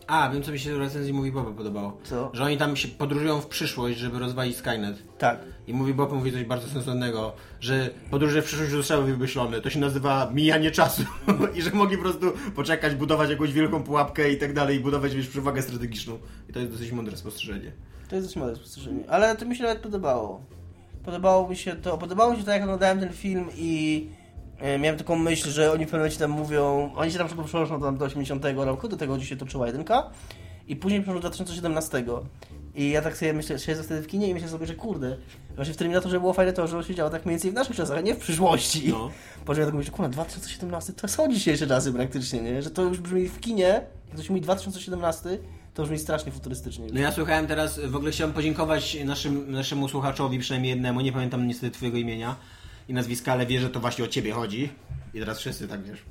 A, wiem co mi się w recenzji Mówi Boba podobało. Co? Że oni tam się podróżują w przyszłość, żeby rozwalić Skynet. Tak. I Mówi Bob mówi coś bardzo sensownego, że podróże w przyszłość zostały wymyślone. To się nazywa mijanie czasu. I że mogli po prostu poczekać, budować jakąś wielką pułapkę i tak dalej, i budować wiesz, przewagę strategiczną. I to jest dosyć mądre spostrzeżenie. To jest dość małe spostrzeżenie. Ale to mi się nawet podobało. Podobało mi się to, podobało mi się to, jak oglądałem ten film i miałem taką myśl, że oni w pewnym momencie tam mówią, oni się tam szybko przenoszą tam do 80 roku, do tego gdzie się toczyła jedynka i później przenoszą do 2017. I ja tak sobie myślę, siedzę wtedy w kinie i myślę sobie, że kurde, właśnie w Terminatorze było fajne to, że się działo tak mniej więcej w naszych czasach, a nie w przyszłości. No. Po czym ja tak mówię, że kurde, 2017 to są dzisiejsze czasy praktycznie, nie? Że to już brzmi w kinie, jak ktoś mówi 2017, to brzmi strasznie futurystycznie. No ja słuchałem teraz, w ogóle chciałem podziękować naszym, naszemu słuchaczowi, przynajmniej jednemu, nie pamiętam niestety twojego imienia i nazwiska, ale wie, że to właśnie o ciebie chodzi. I teraz wszyscy tak wiesz.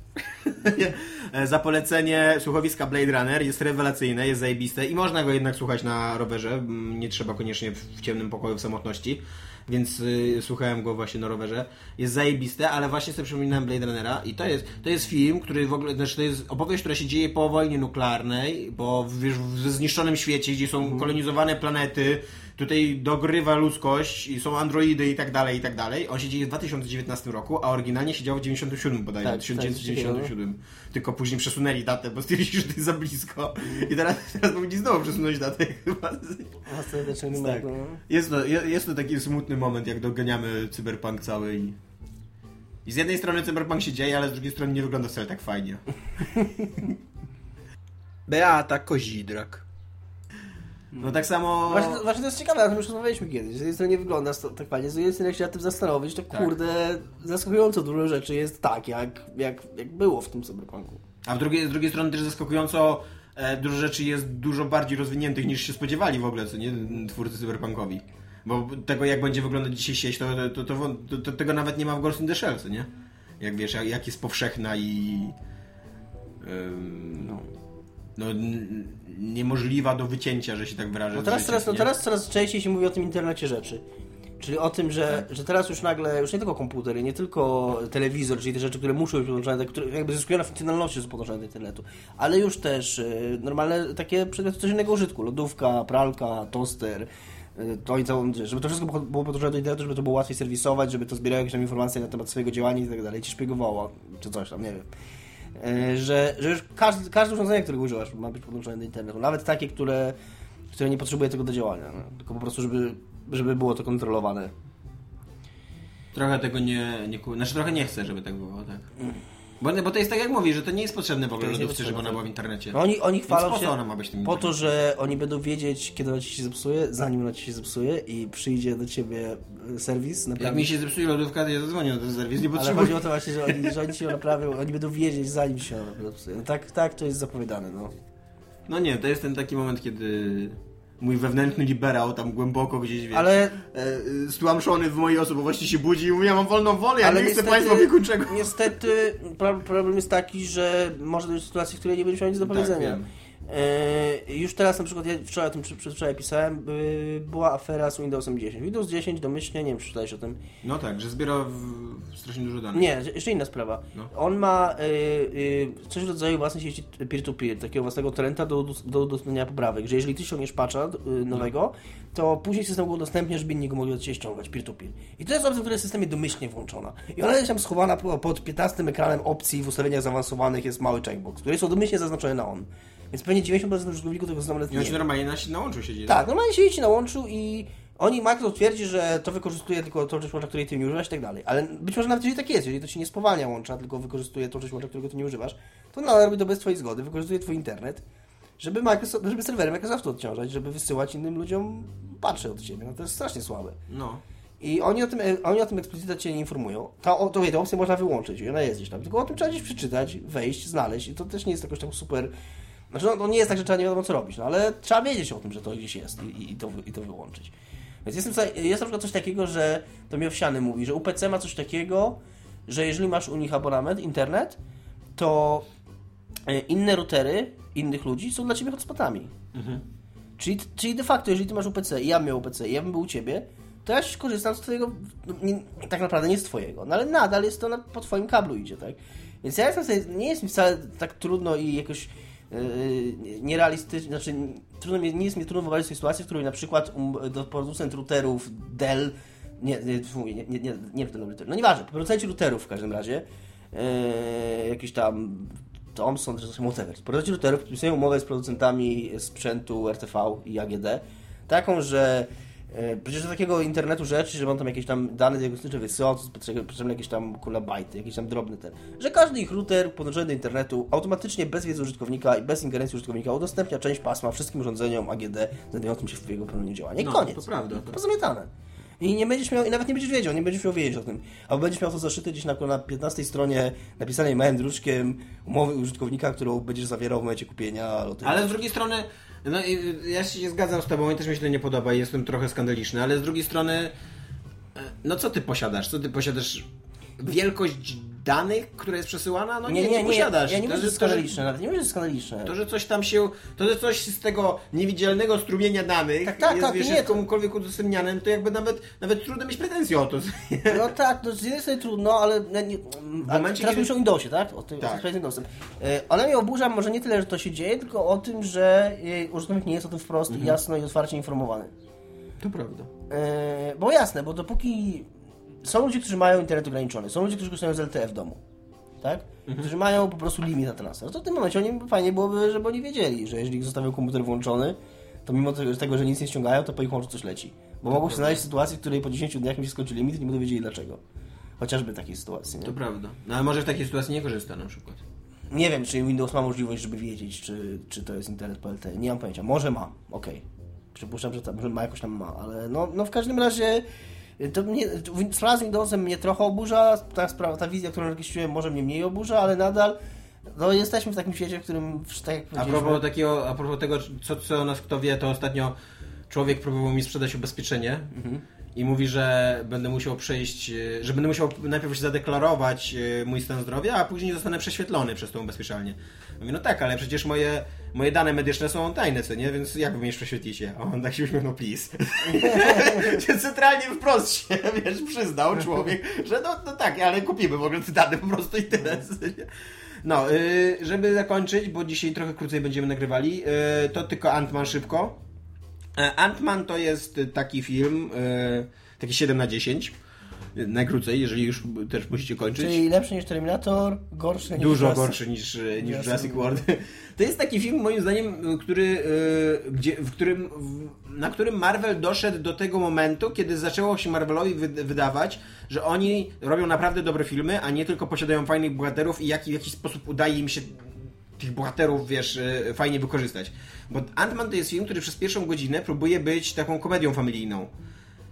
Za polecenie słuchowiska Blade Runner jest rewelacyjne, jest zajebiste i można go jednak słuchać na rowerze. Nie trzeba koniecznie w ciemnym pokoju w samotności. Więc y, słuchałem go właśnie na rowerze. Jest zajebiste, ale właśnie sobie przypominałem Blade Runnera i to jest, to jest film, który w ogóle, znaczy to jest opowieść, która się dzieje po wojnie nuklearnej, bo wiesz, w zniszczonym świecie, gdzie są kolonizowane planety, tutaj dogrywa ludzkość i są androidy i tak dalej, i tak dalej. On się dzieje w 2019 roku, a oryginalnie się działo w 97 bodajże, Tak, 1997. Tylko później przesunęli datę, bo stwierdzili, że to jest za blisko. I teraz, teraz powinni znowu przesunąć datę chyba. Tak. no. Jest to, je- jest to taki smutny moment, jak doganiamy cyberpunk cały i... I z jednej strony cyberpunk się dzieje, ale z drugiej strony nie wygląda wcale tak fajnie. Beata Kozidrak. No tak samo... Właśnie, właśnie to jest ciekawe, o tym już rozmawialiśmy kiedyś. Z jednej strony nie wygląda to tak fajnie, z drugiej strony jak się nad tym zastanowić, to kurde, zaskakująco dużo rzeczy jest tak, jak, jak, jak było w tym cyberpunku. A w drugiej, z drugiej strony też zaskakująco e, dużo rzeczy jest dużo bardziej rozwiniętych niż się spodziewali w ogóle, co nie, twórcy cyberpunkowi. Bo tego jak będzie wyglądać dzisiaj sieć, to, to, to, to, to tego nawet nie ma w Ghost in the Shell, co nie? Jak wiesz, jak, jak jest powszechna i... ym, No. No, niemożliwa do wycięcia, że się tak wyrażę. No teraz, z teraz, no teraz coraz częściej się mówi o tym internecie rzeczy. Czyli o tym, że, że teraz już nagle, już nie tylko komputery, nie tylko telewizor, czyli te rzeczy, które muszą być podłączone, które jakby zyskują na funkcjonalności, są podłączone do internetu, ale już też y, normalne takie przedmioty codziennego użytku, lodówka, pralka, toster, y, to i całą, żeby to wszystko było- było podłączone do internetu, żeby to było łatwiej serwisować, żeby to zbierało jakieś tam informacje na temat swojego działania i tak dalej, ci szpiegowało, czy coś tam, nie wiem. Y, Że, że już każde, każde urządzenie, którego używasz, ma być podłączone do internetu. Nawet takie, które, które nie potrzebuje tego do działania. No. Tylko po prostu, żeby, żeby było to kontrolowane. Trochę tego nie, nie Znaczy trochę nie chcę, żeby tak było, tak. Bo, bo to jest tak jak mówisz, że to nie jest potrzebne w ogóle lodówce, żeby ona była w internecie. No oni, oni Więc chwalą po się ona ma być tym po to, że oni będą wiedzieć, kiedy ona ci się zepsuje, zanim ona ci się zepsuje i przyjdzie do ciebie y, serwis. Jak mi się zepsuje lodówka, to ja zadzwonię na ten serwis, nie Ale potrzebuję. chodzi o to właśnie, że oni, że oni ją naprawią, oni będą wiedzieć, zanim się ona zepsuje. No tak, tak to jest zapowiadane, no. No nie, to jest ten taki moment, kiedy mój wewnętrzny liberał tam głęboko gdzieś, wiesz, Ale e, e, stłamszony w mojej osobowości się budzi i mówi, ja mam wolną wolę, ja Ale nie chcę niestety- państwa opiekuńczego. Niestety pro- problem jest taki, że może dojść do sytuacji, w której nie będziesz miał nic do powiedzenia. wiem. E, już teraz na przykład, ja wczoraj o tym przedwczoraj pisałem, y, była afera z Windowsem 10. Windows 10 domyślnie, nie wiem czy czytałeś o tym, No tak, że zbiera w, strasznie dużo danych. nie, jeszcze inna sprawa. No. On ma y, y, coś w rodzaju własnej sieci peer-to-peer, takiego własnego torrenta do, do udostępniania poprawek, że jeżeli ty ściągniesz patcha nowego, to później system go udostępnia, żeby inni go mogli od ciebie ściągać peer-to-peer. I to jest opcja, która jest w systemie domyślnie włączona. I ona jest tam schowana po- pod 15 ekranem opcji w ustawieniach zaawansowanych jest mały checkbox, które są domyślnie zaznaczone na on. Więc pewnie 90% użytkowników tego systemu I on się normalnie na, na łączu siedzi. Tak, normalnie siedzi na łączu i oni, Microsoft twierdzi, że to wykorzystuje tylko tą część łącza, której ty nie używasz i tak dalej. Ale być może nawet jeżeli tak jest, jeżeli to ci nie spowalnia łącza, tylko wykorzystuje tą część łącza, którego ty nie używasz, to nadal robi to bez twojej zgody, wykorzystuje twój internet, żeby, Microsoft, żeby serwery Microsoftu odciążać, żeby wysyłać innym ludziom patchy od ciebie. No to jest strasznie słabe. No. I oni o tym, oni o tym eksplicitnie cię nie informują. Ta, o, to, wie, tę opcję można wyłączyć i ona jest gdzieś tam. Tylko o tym trzeba gdzieś przeczytać, wejść, znaleźć i to też nie jest jakoś tam super... Znaczy, no, to nie jest tak, że trzeba nie wiadomo co robić, no ale trzeba wiedzieć o tym, że to gdzieś jest i, i, to, i to wyłączyć. Więc jest, jest na przykład coś takiego, że to mi Owsiany mówi, że UPC ma coś takiego, że jeżeli masz u nich abonament, internet, to e, inne routery innych ludzi są dla ciebie hotspotami. Czyli, czyli de facto, jeżeli ty masz UPC i ja miał UPC i ja bym był u ciebie, to ja korzystam z twojego, no, nie, tak naprawdę nie z twojego, no ale nadal jest to na, po twoim kablu idzie, tak? Więc ja jestem sobie, nie jest mi wcale tak trudno i jakoś yy, nierealistycznie, znaczy trudno mi, nie jest mi trudno wyobrazić sobie sytuację, w której na przykład um, do producent routerów Dell, nie, nie, nie, nie, nie, nie Dell no nieważne, producenci routerów w każdym razie, yy, jakiś tam Thomson, czy coś, whatever. Producenci routerów podpisują umowę z producentami sprzętu RTV i AGD, taką, że przecież do takiego internetu rzeczy, że mam tam jakieś tam dane diagnostyczne to potrzebne jakieś tam kulabajty, jakieś tam drobny ten, że każdy ich router podłączony do internetu automatycznie bez wiedzy użytkownika i bez ingerencji użytkownika udostępnia część pasma wszystkim urządzeniom AGD znajdującym się w jego pełnieniu działania. I No, koniec. to prawda. Pozamiatane. I nie będziesz miał, i nawet nie będziesz wiedział, nie będziesz miał wiedzieć o tym. Albo będziesz miał to zaszyte gdzieś na, na 15 stronie napisanej małym druczkiem umowy użytkownika, którą będziesz zawierał w momencie kupienia. Ale z drugiej strony, no i ja się zgadzam z tobą i też mi się to nie podoba i jestem trochę skandaliczny, ale z drugiej strony, e, no co ty posiadasz? Co ty posiadasz? Wielkość danych, która jest przesyłana? No nie, nie, posiadasz. Ja nie to, mówię, że że, jest to, że, skandaliczne, nawet nie mówię, że skandaliczne. to, że coś tam się, to, że coś z tego niewidzialnego strumienia danych Tak, tak, jest, tak, wiesz, nie, jest komukolwiek udostępniane, to jakby nawet, nawet trudno mieć pretensje o to. No tak, no z jednej strony trudno, ale nie, nie, a momencie, teraz kiedy- mówisz o Windowsie, tak? O tym, Tak. o tym Windowsem. E, Ona mnie oburza może nie tyle, że to się dzieje, tylko o tym, że e, użytkownik nie jest o tym wprost Mhm. jasno i otwarcie informowany. To prawda. E, bo jasne, bo dopóki są ludzie, którzy mają internet ograniczony, są ludzie, którzy korzystają z LTE w domu, tak? Mhm. Którzy mają po prostu limit na transfer. To w tym momencie oni, fajnie byłoby, żeby oni wiedzieli, że jeżeli zostawią komputer włączony, to mimo tego, że nic nie ściągają, to po ich łączu coś leci. Bo mogą się znaleźć w sytuacji, w której po 10 dniach im się skończy limit i nie będą wiedzieli dlaczego. Chociażby takiej sytuacji. Nie? To prawda. No ale może w takiej sytuacji nie korzysta na przykład. nie wiem, czy Windows ma możliwość, żeby wiedzieć, czy, czy to jest internet po LTE. Nie mam pojęcia. Może ma, okej. Przypuszczam, że, że ma jakoś tam ma, ale no, no w każdym razie to mnie, sprawa z Windowsem mnie trochę oburza, ta sprawa, ta wizja, którą określiłem może mnie mniej oburza, ale nadal no jesteśmy w takim świecie, w którym tak jak a propos, takiego, a propos tego, co, co nas kto wie, to ostatnio człowiek próbował mi sprzedać ubezpieczenie mhm. I mówi, że będę musiał przejść, e, że będę musiał najpierw się zadeklarować e, mój stan zdrowia, a później zostanę prześwietlony przez tą ubezpieczalnię. Mówię, no tak, ale przecież moje, moje dane medyczne są tajne, co nie? Więc jak mnie prześwietlicie? A on tak się uśmiechnął, please. Centralnie wprost się, wiesz, przyznał człowiek, że no, no tak, ale kupimy w ogóle te dane po prostu i tyle. No, y, żeby zakończyć, bo dzisiaj trochę krócej będziemy nagrywali, y, to tylko Ant-Man szybko. E, Ant-Man to jest taki film, y, taki 7 na 10 najkrócej, jeżeli już też musicie kończyć. Czyli lepszy niż Terminator, gorszy niż Dużo Jurassic. gorszy niż, niż Jurassic World. To jest taki film, moim zdaniem, który, gdzie, w którym, na którym Marvel doszedł do tego momentu, kiedy zaczęło się Marvelowi wydawać, że oni robią naprawdę dobre filmy, a nie tylko posiadają fajnych bohaterów i jak, w jakiś sposób udaje im się tych bohaterów, wiesz, e, fajnie wykorzystać. Bo Ant-Man to jest film, który przez pierwszą godzinę próbuje być taką komedią familijną.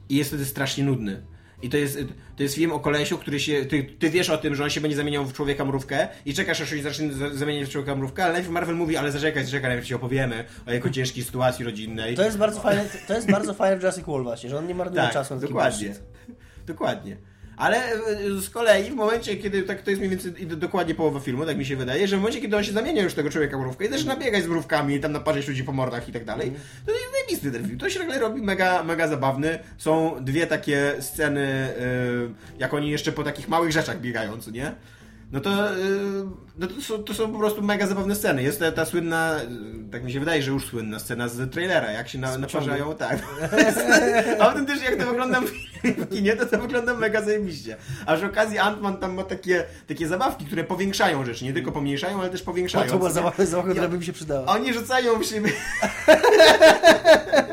I jest wtedy strasznie nudny. I to jest, to jest film o kolesiu, który się. Ty, ty, wiesz o tym, że on się będzie zamieniał w człowieka mrówkę i czekasz, aż się zacznie zamieniać w człowieka mrówkę, ale najpierw Marvel mówi, ale zaczekaj, zaczekaj, najpierw ci opowiemy o jego ciężkiej sytuacji rodzinnej. To jest bardzo fajne, to jest bardzo fajne w Jurassic World właśnie, że on nie marnuje tak, czasu na dokładnie. Dokładnie. Ale e, z kolei w momencie, kiedy tak to jest mniej więcej dokładnie połowa filmu, tak mi się wydaje, że w momencie, kiedy on się zamienia już tego człowieka mrówkę i zaczyna biegać z mrówkami i tam naparzać ludzi po mordach i tak dalej, mm. to jest najbisty ten film. To się nagle robi mega, mega zabawny. Są dwie takie sceny, yy, jak oni jeszcze po takich małych rzeczach biegają, co nie? No to, y, no to, są, to są po prostu mega zabawne sceny. Jest ta, ta słynna, tak mi się wydaje, że już słynna scena z trailera, jak się na, naparzają, tak. Autentycznie jak to wygląda w kinie, to to wygląda mega zajebiście. A przy okazji Ant-Man tam ma takie, takie zabawki, które powiększają rzeczy, nie tylko pomniejszają, ale też powiększają. No to była zabawka, zabawka, która by mi się przydała. Oni rzucają w siebie...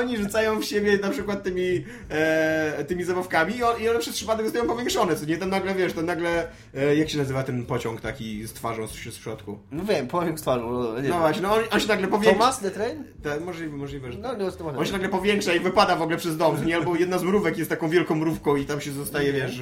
oni rzucają w siebie na przykład tymi, e, tymi zabawkami i, on, i one przez przypadek zostają powiększone, co nie? Tam nagle, wiesz, to nagle, e, jak się nazywa ten pociąg taki z twarzą z, z przodku? No wiem, pociąg z twarzą, no, nie No właśnie, no on, on, się nagle powiększa. Thomas the Train? Tak, możliwe, możliwe, że no, tak. no, On się nagle powiększa i wypada w ogóle przez dom, nie? Albo jedna z mrówek jest taką wielką mrówką i tam się zostaje, wiesz,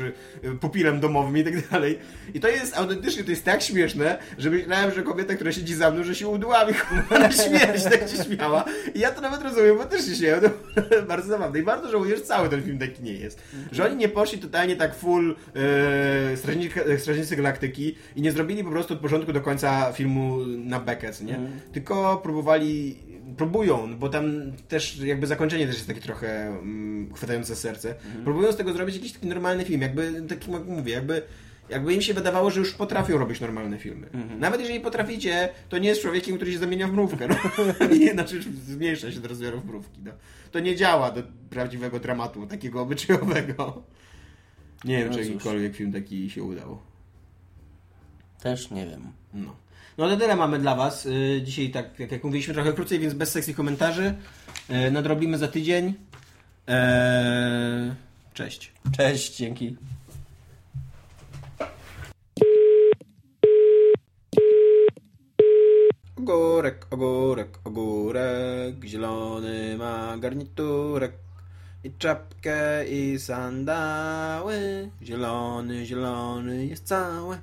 pupilem domowym i tak dalej. I to jest, autentycznie to jest tak śmieszne, że myślałem, że kobieta, która siedzi za mną, że się udławi na śmierć, tak się śmiała. I ja to nawet rozumiem, bo też się śmiałem bardzo zabawne. I bardzo żałuję, że cały ten film taki nie jest. Że oni nie poszli totalnie tak full e, Strażnicy, Strażnicy Galaktyki i nie zrobili po prostu od początku do końca filmu na bekę, nie? Mm. Tylko próbowali próbują, bo tam też jakby zakończenie też jest takie trochę mm, chwytające serce. Mm. Próbują z tego zrobić jakiś taki normalny film, jakby, tak jak mówię, jakby jakby im się wydawało, że już potrafią robić normalne filmy. Mhm. Nawet jeżeli potraficie, to nie jest człowiekiem, który się zamienia w mrówkę. No. nie, znaczy zmniejsza się do rozmiarów mrówki. No. To nie działa do prawdziwego dramatu, takiego obyczajowego. Nie wiem, no czy jakikolwiek film taki się udał. Też nie wiem. No. No to tyle mamy dla Was. Y, dzisiaj, tak jak mówiliśmy, trochę krócej, więc bez sekcji komentarzy. Y, nadrobimy za tydzień. Eee... Cześć. Cześć, dzięki. Ogórek, ogórek, ogórek, zielony ma garniturek i czapkę i sandały. Zielony, zielony jest cały.